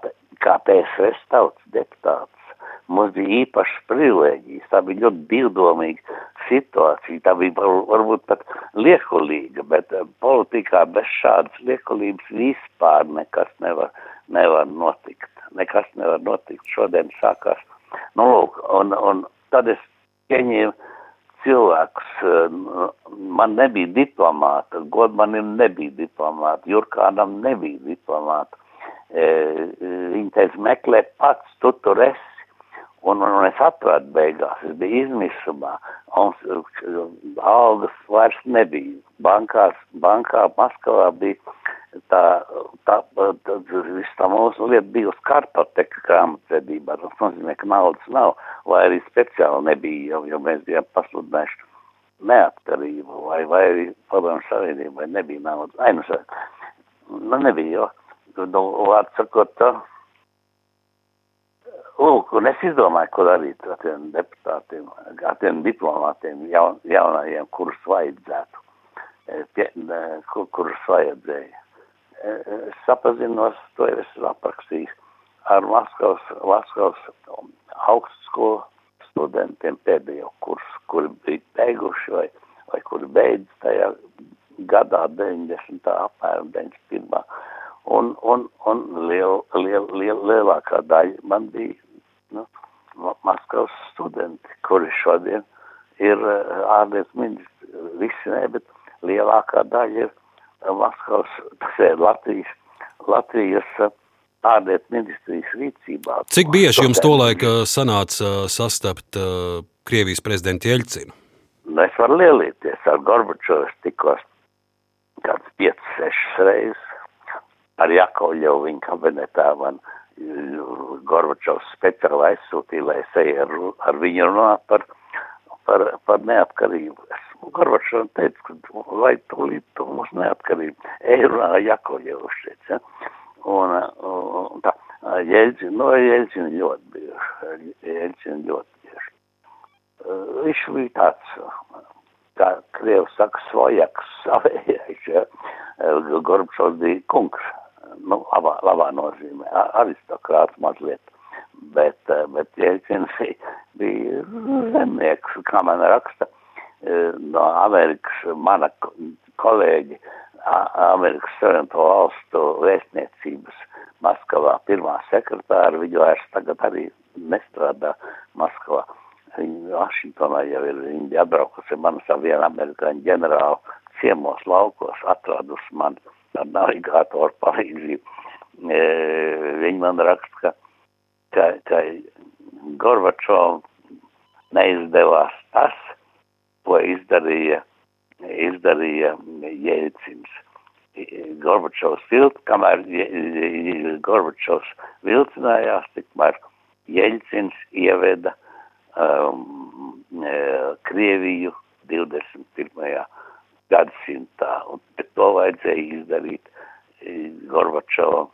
kā PSRS tautas deputātus. Mums bija īpašas privilēģijas, tā bija ļoti divdomīga situācija, tā bija var, varbūt pat liekulīga, bet politikā bez šādas liekulības vispār nekas nevar, nevar notikt. Nekas nevar notikt. Šodien sākās. Nu, lūk, un, un tad es pieņēmu cilvēkus. Man nebija diplomāta, Godmanim nebija diplomāta, Jurkānam nebija diplomāta. Viņi teica, meklē pats, tu tur esi. Un, un, es atradu beigās, es biju izmisumā, un algas vairs nebija. Bankās, bankā Maskavā bija tā, tā, tā, viss tā mūsu lieta bija uz kartoteka grāmatvedībā. Tas nozīmē, ka naudas nav, vai arī speciāli nebija, jo, jo mēs bijām pasludinājuši neatkarību, vai, vai arī padomu savienību, vai nebija naudas. Ai, nu, nu nebija, jo, nu, vārds sakot, tā. Lūk, un es izdomāju, ko darīt ar tiem deputātiem, ar tiem diplomātiem jaun, jaunajiem, kurus vajadzētu, pie, kur, kurus vajadzēja. Es sapazinos, to jau esmu aprakstījis, ar Maskavas, Maskavas augstskolu studentiem pēdējo kursu, kuri bija beiguši vai, vai kuri beidz tajā gadā 90. apmēram 91. Un, un, un liel, liel, liel, lielākā daļa man bija nu, Maskavas studenti, kuri šodien ir ārlietu ministri, visi ne, bet lielākā daļa ir Maskavas, Latvijas, Latvijas ārlietu ministrijas rīcībā. Cik bieži jums tolaik uh, sanāca uh, sastapt Krievijas prezidentu Jeļcinu? Nu, es varu lielīties ar Gorbačovu, es tikos kāds 5-6 reizes. Ar Jakovļevu viņa kabinetā man Gorbačovs speciāli aizsūtīja, lai es eju ar, ar viņu runāt par, par, par neatkarību. Es Gorbačovam teicu, ka vai tūlīt tu mums neatkarību. Ar Jakovļevu šeit. Ja? Un, un tā, Jeļcina, no Jeļcina ļoti bieži. Jeļcina ļoti bieži. Viņš bija tāds, kā Krievs saka, svojaks, savējais, ja. Gorbačovs bija kungs nu, labā, labā nozīmē, aristokrāts mazliet, bet, bet Jēlcins bija zemnieks, kā man raksta no Amerikas, mana kolēģi, Amerikas Savienoto valstu vēstniecības Maskavā pirmā sekretāra, viņu vairs tagad arī nestrādā Maskavā. Viņa Vašingtonā jau ir viņa atbraukusi man savu vienu amerikāņu ģenerālu ciemos laukos, atradusi mani ar navigātoru palīdzību. E, viņi man raksta, ka, ka, ka Gorbačovam neizdevās tas, ko izdarīja, izdarīja Jēlcins. Gorbačovs vilc, kamēr Gorbačovs vilcinājās, tikmēr Jeļcins ieveda um, Krieviju 21 gadsimtā, un to vajadzēja izdarīt Gorbačovam,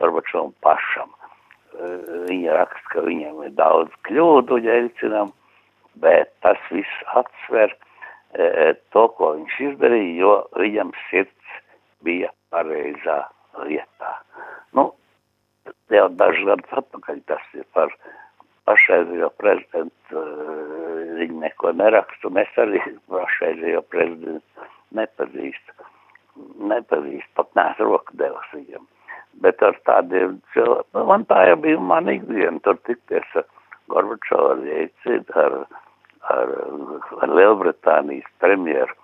Gorbačovam pašam. Viņa raksta, ka viņam ir daudz kļūdu ģēļcinam, bet tas viss atsver to, ko viņš izdarīja, jo viņam sirds bija pareizā vietā. Nu, jau dažus gadus atpakaļ tas ir par pašreizējo prezidentu, viņi neko nerakstu, es arī pašreizējo prezidentu nepazīstu. Nepazīstu, pat neesmu roku devis viņam. Bet ar tādiem cilvēkiem, nu, man tā jau bija man ikdiena, tur tikties ar Gorbačovu, ar Jēcinu, ar, ar, ar Lielbritānijas premjeru,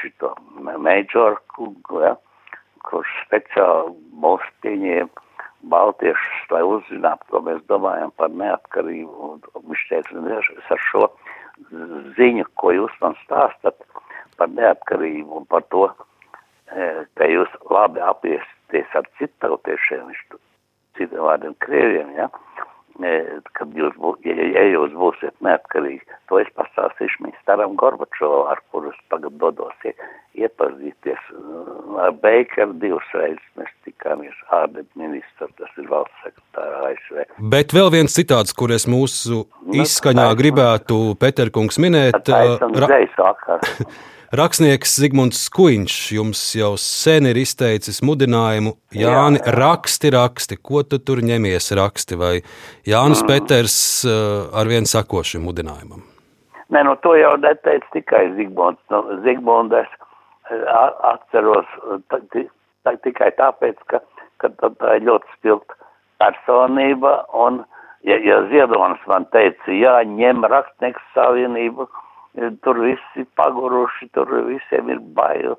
šito Meidžoru kungu, ja, kurš speciāli mūs pieņēma Baltiešus, lai uzzinātu, ko mēs domājam par neatkarību. Un viņš teica, es ar šo ziņu, ko jūs man stāstat par neatkarību un par to, ka jūs labi apiesties ar citautiešiem, viņš citiem vārdiem krieviem, ja, kad jūs, bū, ja, ja jūs būsiet neatkarīgi, to es pastāstīšu mēs staram Gorbačovu, ar kurus tagad dodos iepazīties. Ar Beikeru divas reizes mēs tikāmies ārlietu ministru, tas ir valsts sekretāra ASV. Bet vēl viens citāts, kur es mūsu izskaņā nu, gribētu Peterkungs minēt. Ra Rakstnieks Zigmunds Skuiņš jums jau sen ir izteicis mudinājumu, Jāni, jā, jā. raksti, raksti, ko tu tur ņemies raksti, vai Jānis mm. Peters ar vien sako šim mudinājumam? Nē, nu to jau neteica tikai Zigmunds. Nu, Zigmunds atceros tikai tāpēc, ka, ka tā ir ļoti spilgta personība, un ja, ja Ziedonis man teica, jā, ņem rakstnieks savienību, tur visi paguruši, tur visiem ir bail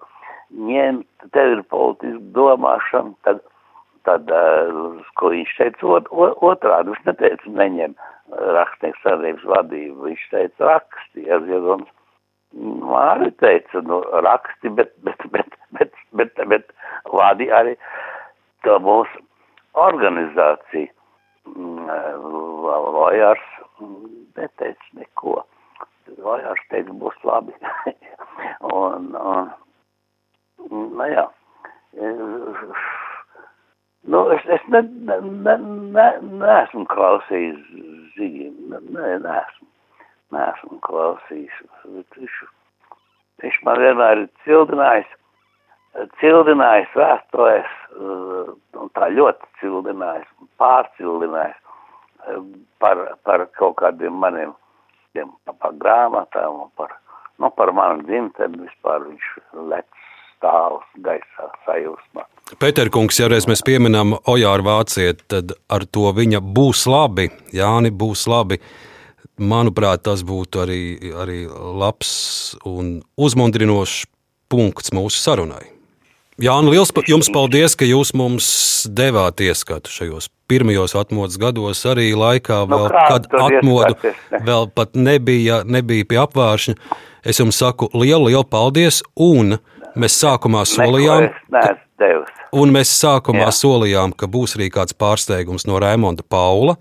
ņemt, tev ir politiska domāšana, tad, tad ko viņš teica ot, otrādi, viņš neteica neņem rakstnieks sadarbības vadību, viņš teica raksti, ja Ziedonis. Māri teica, nu, raksti, bet, bet, bet, bet, bet, bet vadi arī to mūsu organizāciju. Vajārs neteica neko. Vajārs teica, būs labi. un, un, nu jā. Nu, es, es ne, ne, ne, ne, neesmu klausījis ziņu, ne, neesmu, neesmu klausījis. Viņš, viņš man vienmēr ir cildinājis, cildinājis vēstulēs, un tā ļoti cildinājis, pārcildinājis par, par kaut kādiem maniem tiem, par grāmatām par, nu, par manu dzimteni vispār viņš lec stāvs gaisā sajūsmā. Pēterkungs, ja reiz mēs pieminam Ojāru Vācieti, tad ar to viņa būs labi, Jāni būs labi. Manuprāt, tas būtu arī, arī labs un uzmundrinošs punkts mūsu sarunai. Jā, un liels jums paldies, ka jūs mums devāt ieskatu šajos pirmajos atmodas gados, arī laikā, Nu, vēl, kā kad atmodu ieskats, es ne- vēl pat nebija, nebija pie apvāršņa. Es jums saku lielu, lielu paldies, un mēs sākumā solījām, devis. un mēs sākumā solījām, ka būs arī kāds pārsteigums no Raimonda Paula.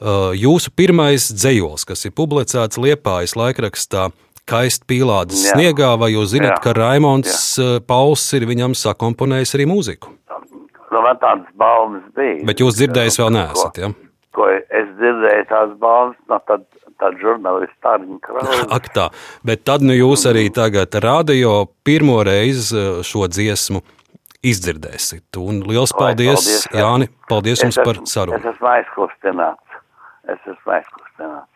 Uh, Jūsu pirmais dzējols, kas ir publicēts Liepājas laikrakstā, Kaist pīlādes Jā. sniegā, vai jūs zināt, Jā. ka Raimonds uh, Pauls ir viņam sakomponējis arī mūziku? Nu, man tādas baumas bija. Bet jūs dzirdējis vēl neesat, ja? Ko es dzirdēju tās baumas no tad, tad žurnālista Tārņa Krauza. Ak tā, bet tad nu jūs arī tagad radio pirmo reizi uh, šo dziesmu izdzirdēsit. Un liels paldies, paldies, jā. Jāni, paldies Es jums par esmu- sarunu. Es esmu aizkustināts. Es esmu aizkustināts.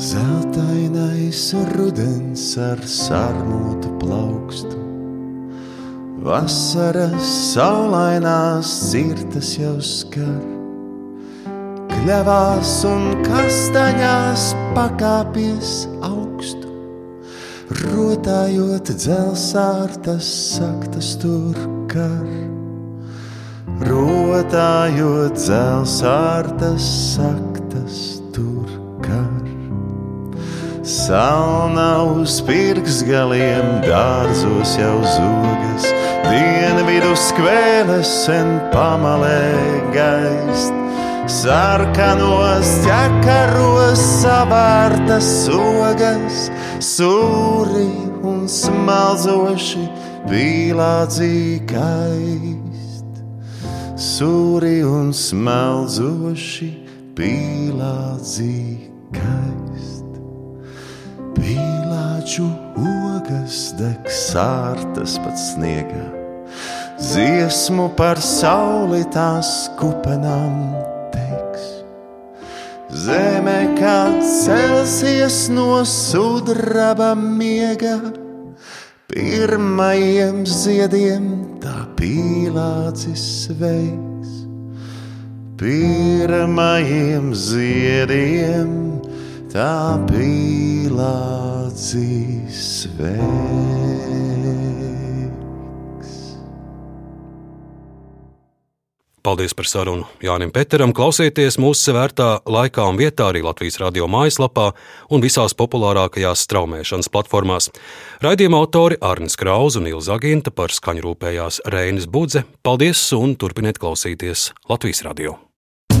Zeltainais rudens ar sarmotu plaukstu, vasaras saulainās cirtas jau skar. Kļavās un kastaņās pakāpies augstu, rotājot dzelsārtas saktas tur kar. Rotājot dzelsārtas saktas Salna uz pirksgaliem, dārzos jau zogas, dienvidu skvēles sen pamalē gaist. Sarkanos ķekaros savārtas sogas, sūri un smalzoši pīlādzī kaist. Sūri un smalzoši pīlādzī Pīlāču ogas deg sārtas pat sniegā, dziesmu par sauli tās kupenām teiks. Zeme kā celsies no sudraba miega, pirmajiem ziediem tā pīlācis sveiks. Pirmajiem ziediem tā pīlācis sveiks. Paldies par sarunu Jānim Peteram. Klausieties mūsu sevērtā laikā un vietā arī Latvijas radio mājaslapā un visās populārākajās straumēšanas platformās. Raidījuma autori Arnis Krauz un Ilza Aginta par skaņu rūpējās Reinis Budze. Paldies un turpiniet klausīties Latvijas radio!